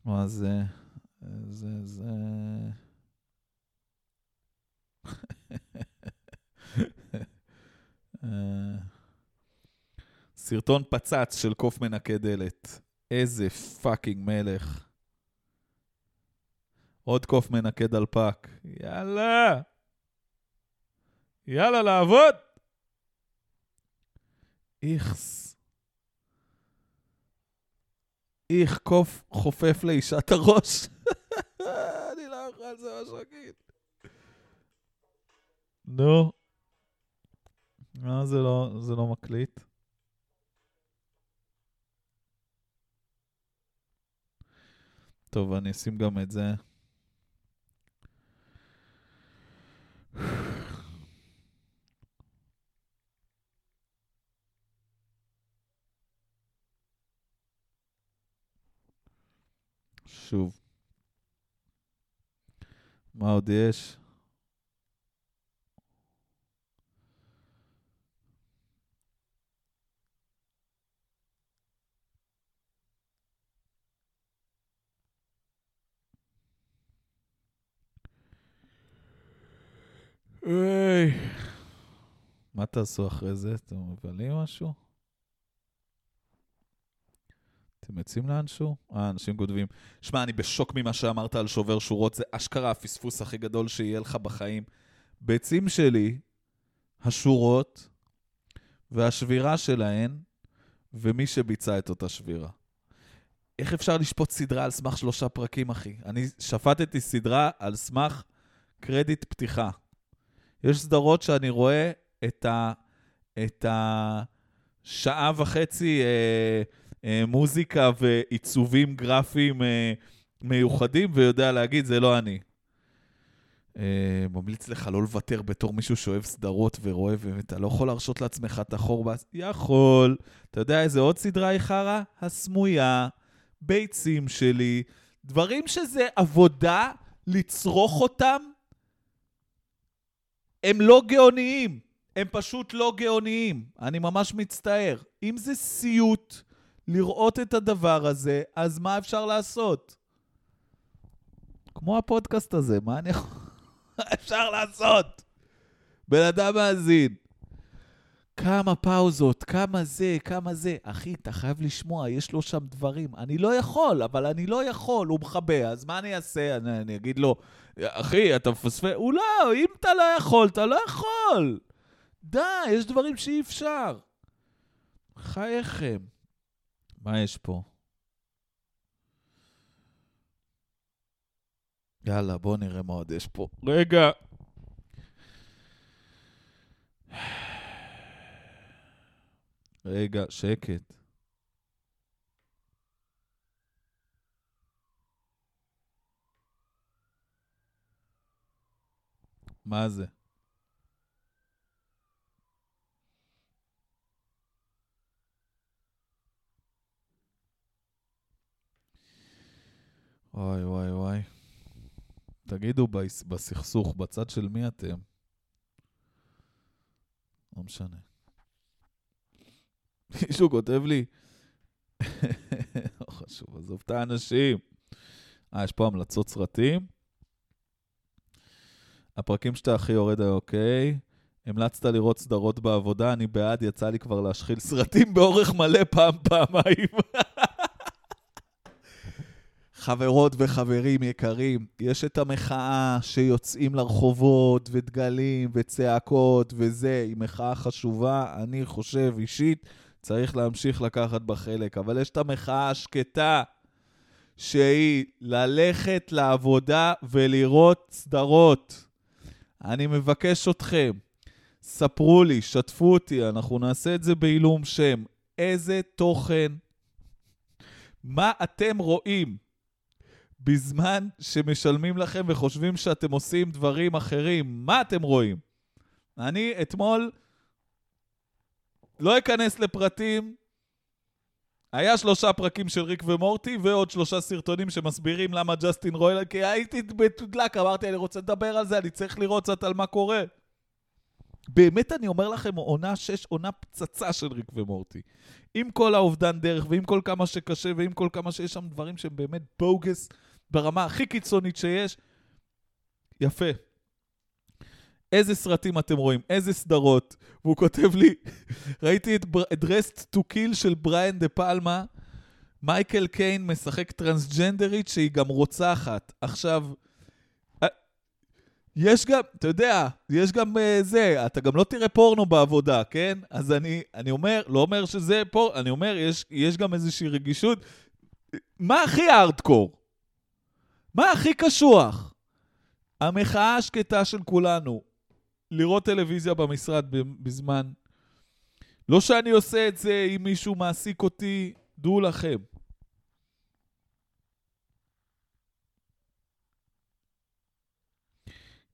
מה זה? זה, זה... *laughs* אה, סרטון פצץ של קוף מנקה דלת. איזה fucking מלך. עוד קוף מנקה דלפק. יאללה! יאללה, לעבוד! איכס. איך קוף חופף לאישת הראש. *laughs* אני לא יכול, זה ממש רגיל. נו. מה זה לא, זה לא מקליט? טוב, אני אשים גם את זה. שוב. מה עוד היי. מה תעשו אחרי זה? אתם מבלים משהו? אתם יוצאים לאנשהו? אה, אנשים כותבים. שמע, אני בשוק ממה שאמרת על שובר שורות, זה אשכרה הפספוס הכי גדול שיהיה לך בחיים. ביצים שלי, השורות והשבירה שלהן, ומי שביצע את אותה שבירה. איך אפשר לשפוט סדרה על סמך שלושה פרקים, אחי? אני שפטתי סדרה על סמך קרדיט פתיחה. יש סדרות שאני רואה את, ה, את השעה וחצי אה, אה, מוזיקה ועיצובים גרפיים אה, מיוחדים, ויודע להגיד, זה לא אני. אה, ממליץ לך לא לוותר בתור מישהו שאוהב סדרות ורואה, ואתה לא יכול להרשות לעצמך את החור בס... יכול. אתה יודע איזה עוד סדרה היא חרא? הסמויה, ביצים שלי, דברים שזה עבודה לצרוך אותם, הם לא גאוניים. הם פשוט לא גאוניים. אני ממש מצטער. אם זה סיוט לראות את הדבר הזה, אז מה אפשר לעשות? כמו הפודקאסט הזה, מה אני יכול... *laughs* אפשר לעשות? בן אדם מאזין. כמה פאוזות, כמה זה, כמה זה. אחי, אתה חייב לשמוע, יש לו שם דברים. אני לא יכול, אבל אני לא יכול, הוא מכבה, אז מה אני אעשה? אני, אני אגיד לו, אחי, אתה מפספס... הוא לא, אם אתה לא יכול, אתה לא יכול. די, יש דברים שאי אפשר. חייכם. מה יש פה? יאללה, בואו נראה מה עוד יש פה. רגע. רגע, שקט. מה זה? וואי, וואי, וואי. תגידו בס- בסכסוך, בצד של מי אתם? לא משנה. מישהו כותב לי, לא חשוב, עזוב את האנשים. אה, יש פה המלצות סרטים? הפרקים שאתה הכי יורד, אוקיי. המלצת לראות סדרות בעבודה, אני בעד, יצא לי כבר להשחיל סרטים באורך מלא פעם, פעמיים. חברות וחברים יקרים, יש את המחאה שיוצאים לרחובות ודגלים וצעקות וזה, היא מחאה חשובה, אני חושב אישית, צריך להמשיך לקחת בה חלק. אבל יש את המחאה השקטה, שהיא ללכת לעבודה ולראות סדרות. אני מבקש אתכם, ספרו לי, שתפו אותי, אנחנו נעשה את זה בעילום שם. איזה תוכן, מה אתם רואים בזמן שמשלמים לכם וחושבים שאתם עושים דברים אחרים? מה אתם רואים? אני אתמול לא אכנס לפרטים. היה שלושה פרקים של ריק ומורטי ועוד שלושה סרטונים שמסבירים למה ג'סטין רויאל, כי הייתי בתודלק, אמרתי, אני רוצה לדבר על זה, אני צריך לראות קצת על מה קורה. באמת אני אומר לכם, עונה 6, עונה פצצה של ריק ומורטי. עם כל האובדן דרך, ועם כל כמה שקשה, ועם כל כמה שיש שם דברים שהם באמת בוגס ברמה הכי קיצונית שיש. יפה. איזה סרטים אתם רואים? איזה סדרות? והוא כותב לי, ראיתי את Dressed to Kill של בריאן דה פלמה, מייקל קיין משחק טרנסג'נדרית שהיא גם רוצחת. עכשיו, אה, יש גם, אתה יודע, יש גם uh, זה, אתה גם לא תראה פורנו בעבודה, כן? אז אני, אני אומר, לא אומר שזה פורנו, אני אומר, יש, יש גם איזושהי רגישות. מה הכי הארדקור? מה הכי קשוח? המחאה השקטה של כולנו, לראות טלוויזיה במשרד בזמן. לא שאני עושה את זה אם מישהו מעסיק אותי, דעו לכם.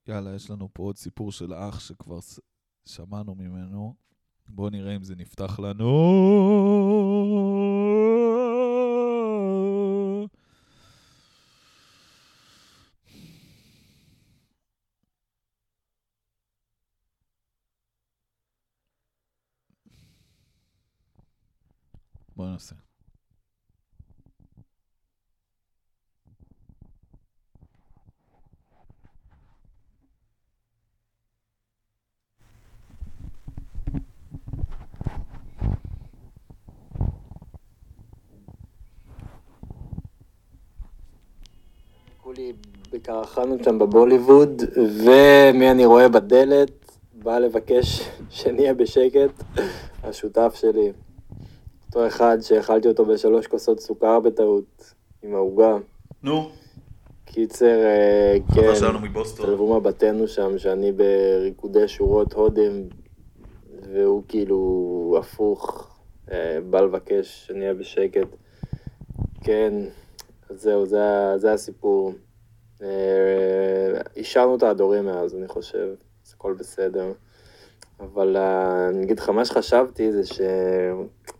יאללה, יש לנו פה עוד סיפור של אח שכבר שמענו ממנו. בואו נראה אם זה נפתח לנו. נעשה. כולי בקרחנות שם בבוליווד, ומי אני רואה בדלת, בא לבקש *laughs* שנהיה בשקט, השותף שלי. אותו אחד שאכלתי אותו בשלוש כוסות סוכר בטעות, עם העוגה. נו. קיצר, אה, כן, שלנו מבוסטון. תלבו מבטנו שם, שאני בריקודי שורות הודים, והוא כאילו הפוך, אה, בא לבקש שנהיה בשקט. כן, זהו, זה, זה הסיפור. אה, השארנו את ההדורים מאז, אני חושב, אז הכל בסדר. אבל אני אגיד לך, מה שחשבתי זה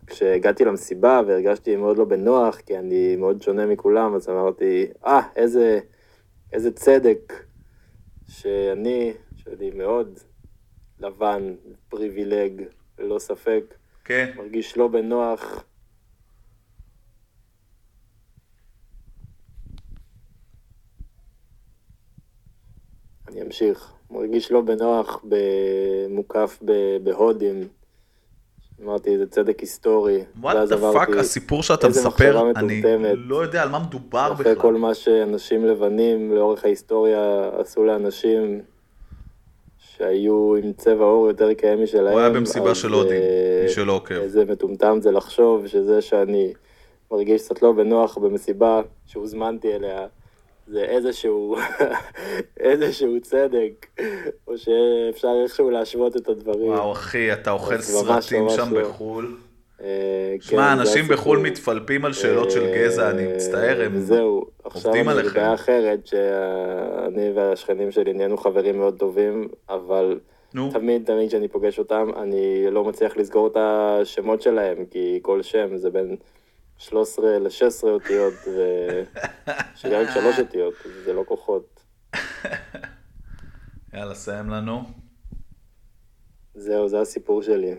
שכשהגעתי למסיבה והרגשתי מאוד לא בנוח, כי אני מאוד שונה מכולם, אז אמרתי, אה, איזה, איזה צדק שאני, שאני מאוד לבן, פריבילג, ללא ספק, כן. מרגיש לא בנוח. אני אמשיך. מרגיש לא בנוח, מוקף בהודים. אמרתי, זה צדק היסטורי. what was the fuck, הסיפור שאתה מספר, אני. לא יודע על מה מדובר אחרי כל בכלל. מה שאנשים לבנים לאורך ההיסטוריה עשו לאנשים שהיו עם צבע עור יותר כהה משלהם. הוא היה במסיבה של הודים, אה, מי שלא עוקב. איזה מטומטם זה לחשוב שזה שאני מרגיש קצת לא בנוח במסיבה שהוזמנתי אליה, זה איזשהו, *laughs* איזשהו צדק, או שאפשר איכשהו להשוות את הדברים. וואו, אחי, אתה אוכל סרטים שם לא. בחו"ל. אה, כן, שמע, זה אנשים. בחו"ל מתפלפים על שאלות של גזע, אני אה, מצטער, הם זהו, עכשיו עובדים עליכם. בבעיה אחרת, שאני והשכנים שלי נהיינו חברים מאוד טובים, אבל נו, תמיד, תמיד כשאני פוגש אותם, אני לא מצליח לזכור את השמות שלהם, כי כל שם זה בין 13 ל-16 אותיות, ושלי *laughs* רק שלוש אותיות, זה לא כוחות. *laughs* יאללה, סיים לנו. זהו, זה הסיפור שלי.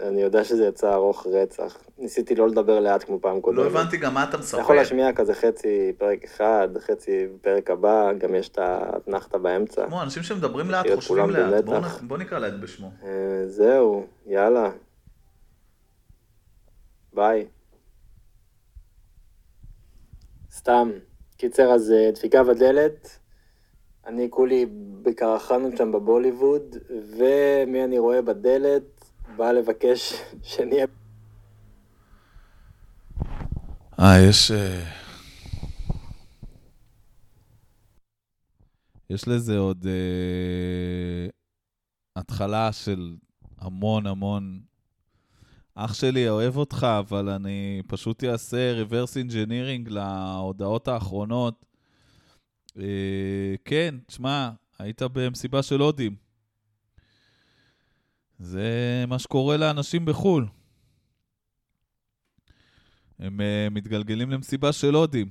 אני יודע שזה יצא ארוך רצח. ניסיתי לא לדבר לאט כמו פעם קודמת. לא הבנתי גם מה אתה אתה מספר. יכול להשמיע כזה חצי פרק אחד, חצי פרק הבא, גם יש את האתנחתא באמצע. כמו אנשים שמדברים לאט חושבים לאט. נ- בואו נקרא לאט בשמו. אה, זהו, יאללה. ביי. סתם. קיצר, אז אה, דפיקה בדלת. אני כולי בקרחנות שם בבוליווד, ומי אני רואה בדלת? בא לבקש *laughs* שנהיה... אה, יש... אה, יש לזה עוד אה, התחלה של המון המון... אח שלי אוהב אותך, אבל אני פשוט אעשה reverse engineering להודעות האחרונות. אה, כן, תשמע, היית במסיבה של הודים. זה מה שקורה לאנשים בחו"ל. הם uh, מתגלגלים למסיבה של הודים.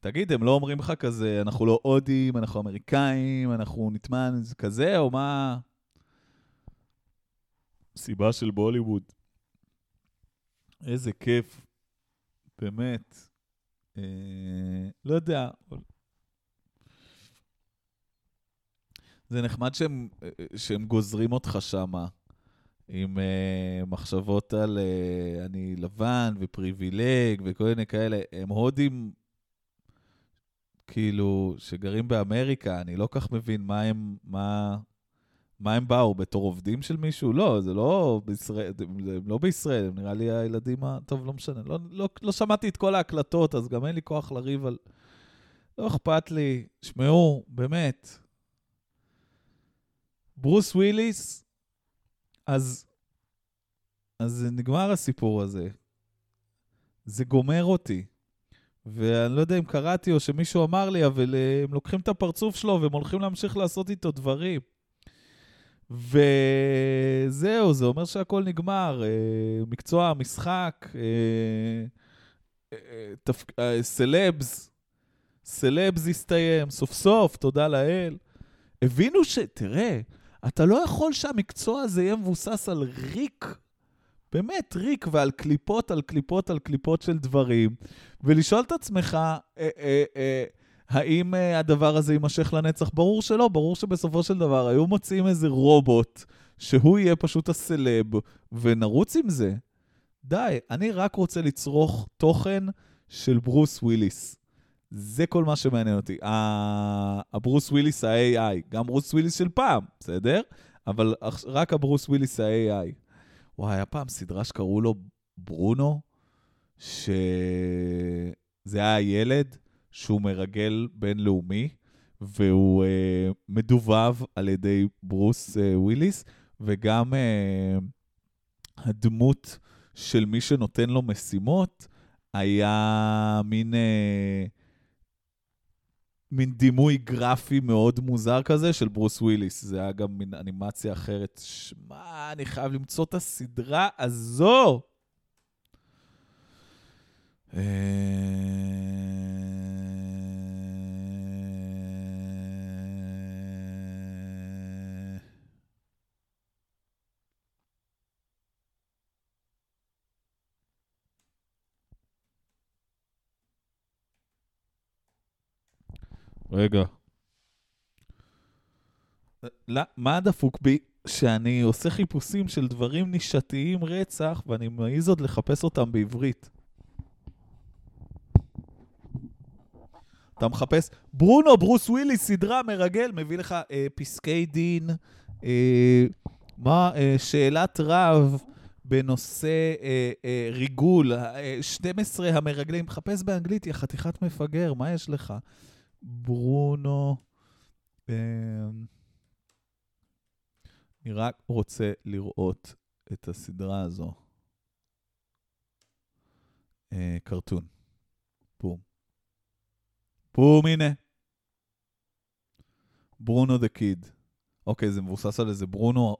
תגיד, הם לא אומרים לך כזה, אנחנו לא הודים, אנחנו אמריקאים, אנחנו נטמן, זה כזה, או מה? מסיבה של בוליווד. איזה כיף. באמת. אה, לא יודע. זה נחמד שהם, אה, שהם גוזרים אותך שמה. עם uh, מחשבות על uh, אני לבן ופריבילג וכל מיני כאלה. הם הודים, כאילו, שגרים באמריקה, אני לא כך מבין מה הם, מה, מה הם באו, בתור עובדים של מישהו? לא, זה לא בישראל, הם, לא בישראל, הם נראה לי הילדים ה... טוב, לא משנה. לא, לא, לא שמעתי את כל ההקלטות, אז גם אין לי כוח לריב על... לא אכפת לי. שמעו, באמת. ברוס וויליס, אז, אז נגמר הסיפור הזה. זה גומר אותי. ואני לא יודע אם קראתי או שמישהו אמר לי, אבל אה, הם לוקחים את הפרצוף שלו והם הולכים להמשיך לעשות איתו דברים. וזהו, זה אומר שהכל נגמר. אה, מקצוע המשחק, אה, אה, סלבס, סלבס הסתיים, סוף סוף, תודה לאל. הבינו ש... תראה, אתה לא יכול שהמקצוע הזה יהיה מבוסס על ריק, באמת ריק, ועל קליפות על קליפות על קליפות של דברים, ולשאול את עצמך, אה, אה, אה, האם אה, הדבר הזה יימשך לנצח? ברור שלא, ברור שבסופו של דבר היו מוצאים איזה רובוט, שהוא יהיה פשוט הסלב, ונרוץ עם זה. די, אני רק רוצה לצרוך תוכן של ברוס וויליס. זה כל מה שמעניין אותי. הברוס וויליס ה-AI, גם ברוס וויליס של פעם, בסדר? אבל רק הברוס וויליס ה-AI. וואי, היה פעם סדרה שקראו לו ברונו, שזה היה ילד שהוא מרגל בינלאומי, והוא אה, מדובב על ידי ברוס אה, וויליס, וגם אה, הדמות של מי שנותן לו משימות היה מין... אה, מין דימוי גרפי מאוד מוזר כזה של ברוס וויליס. זה היה גם מין אנימציה אחרת. שמע, אני חייב למצוא את הסדרה הזו. אה, רגע. לא, מה דפוק בי? שאני עושה חיפושים של דברים נישתיים רצח, ואני מעז עוד לחפש אותם בעברית. אתה מחפש, ברונו, ברוס וויליס, סדרה מרגל, מביא לך אה, פסקי דין, אה, מה, אה, שאלת רב בנושא אה, אה, ריגול, אה, 12 המרגלים, מחפש באנגלית, יא חתיכת מפגר, מה יש לך? ברונו, אה, אני רק רוצה לראות את הסדרה הזו. אה, cartoon. בום. בום, הנה. Bruno the Kid. אוקיי, זה מבוסס על איזה ברונו,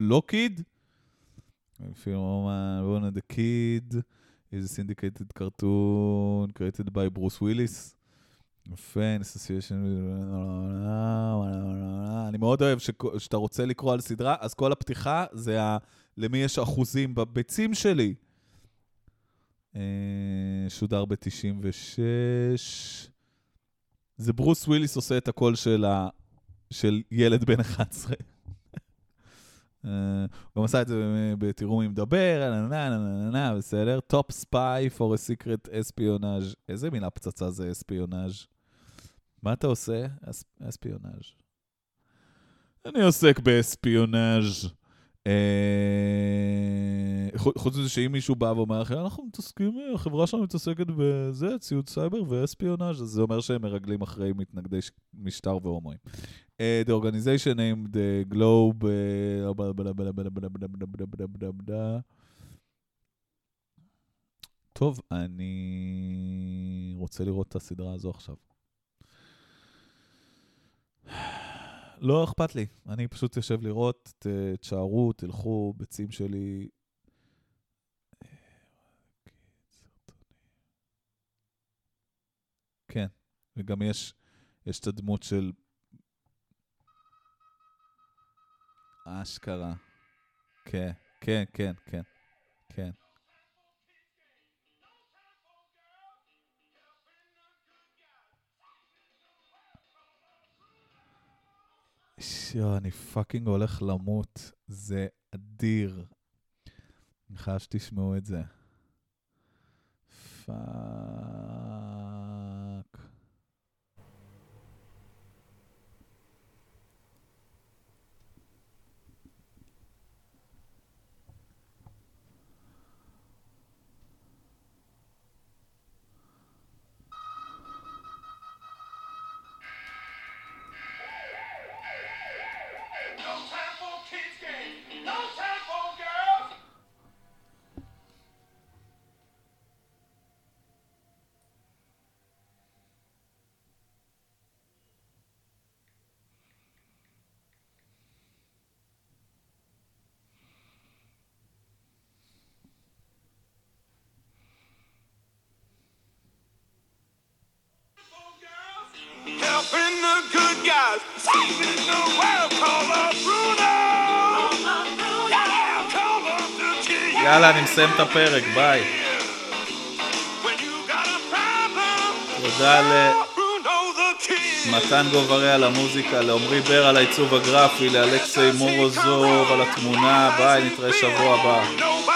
לא kid? אפילו Bruno the Kid, is a syndicated cartoon created by Bruce Willis. אני מאוד אוהב שאתה רוצה לקרוא על סדרה, אז כל הפתיחה זה. למי יש אחוזים בביצים שלי. אה, שודר ב-96. זה ברוס וויליס עושה את הקול של, ה... של ילד בן 11. אה, הוא גם עשה את זה, ב- תראו מי מדבר, בסדר. top spy for a secret espionage. איזה מילה פצצה זה espionage? מה אתה עושה? es, espionage. אני עוסק באספיונאז'. חוץ מזה שאם מישהו בא ואומר לכם, אנחנו מתעסקים, החברה שלנו מתעסקת בזה, ציוד סייבר ואספיונאז', אז זה אומר שהם מרגלים אחרי מתנגדי משטר והומואים. The organization named the globe, טוב, אני רוצה לראות את הסדרה הזו עכשיו. לא אכפת לי, אני פשוט יושב לראות, ת- תשארו, תלכו, ביצים שלי. כן, וגם יש, יש את הדמות של... אשכרה. כן, כן, כן, כן, כן. שיו, אני fucking הולך למות. זה אדיר. אני חייב שתשמעו את זה. fuck. יאללה, אני מסיים את הפרק, ביי. תודה. למתן גוברי על המוזיקה, לעמרי בר על העיצוב הגרפי, לאלכסי מורוזוב על התמונה, ביי, נתראה שבוע הבא.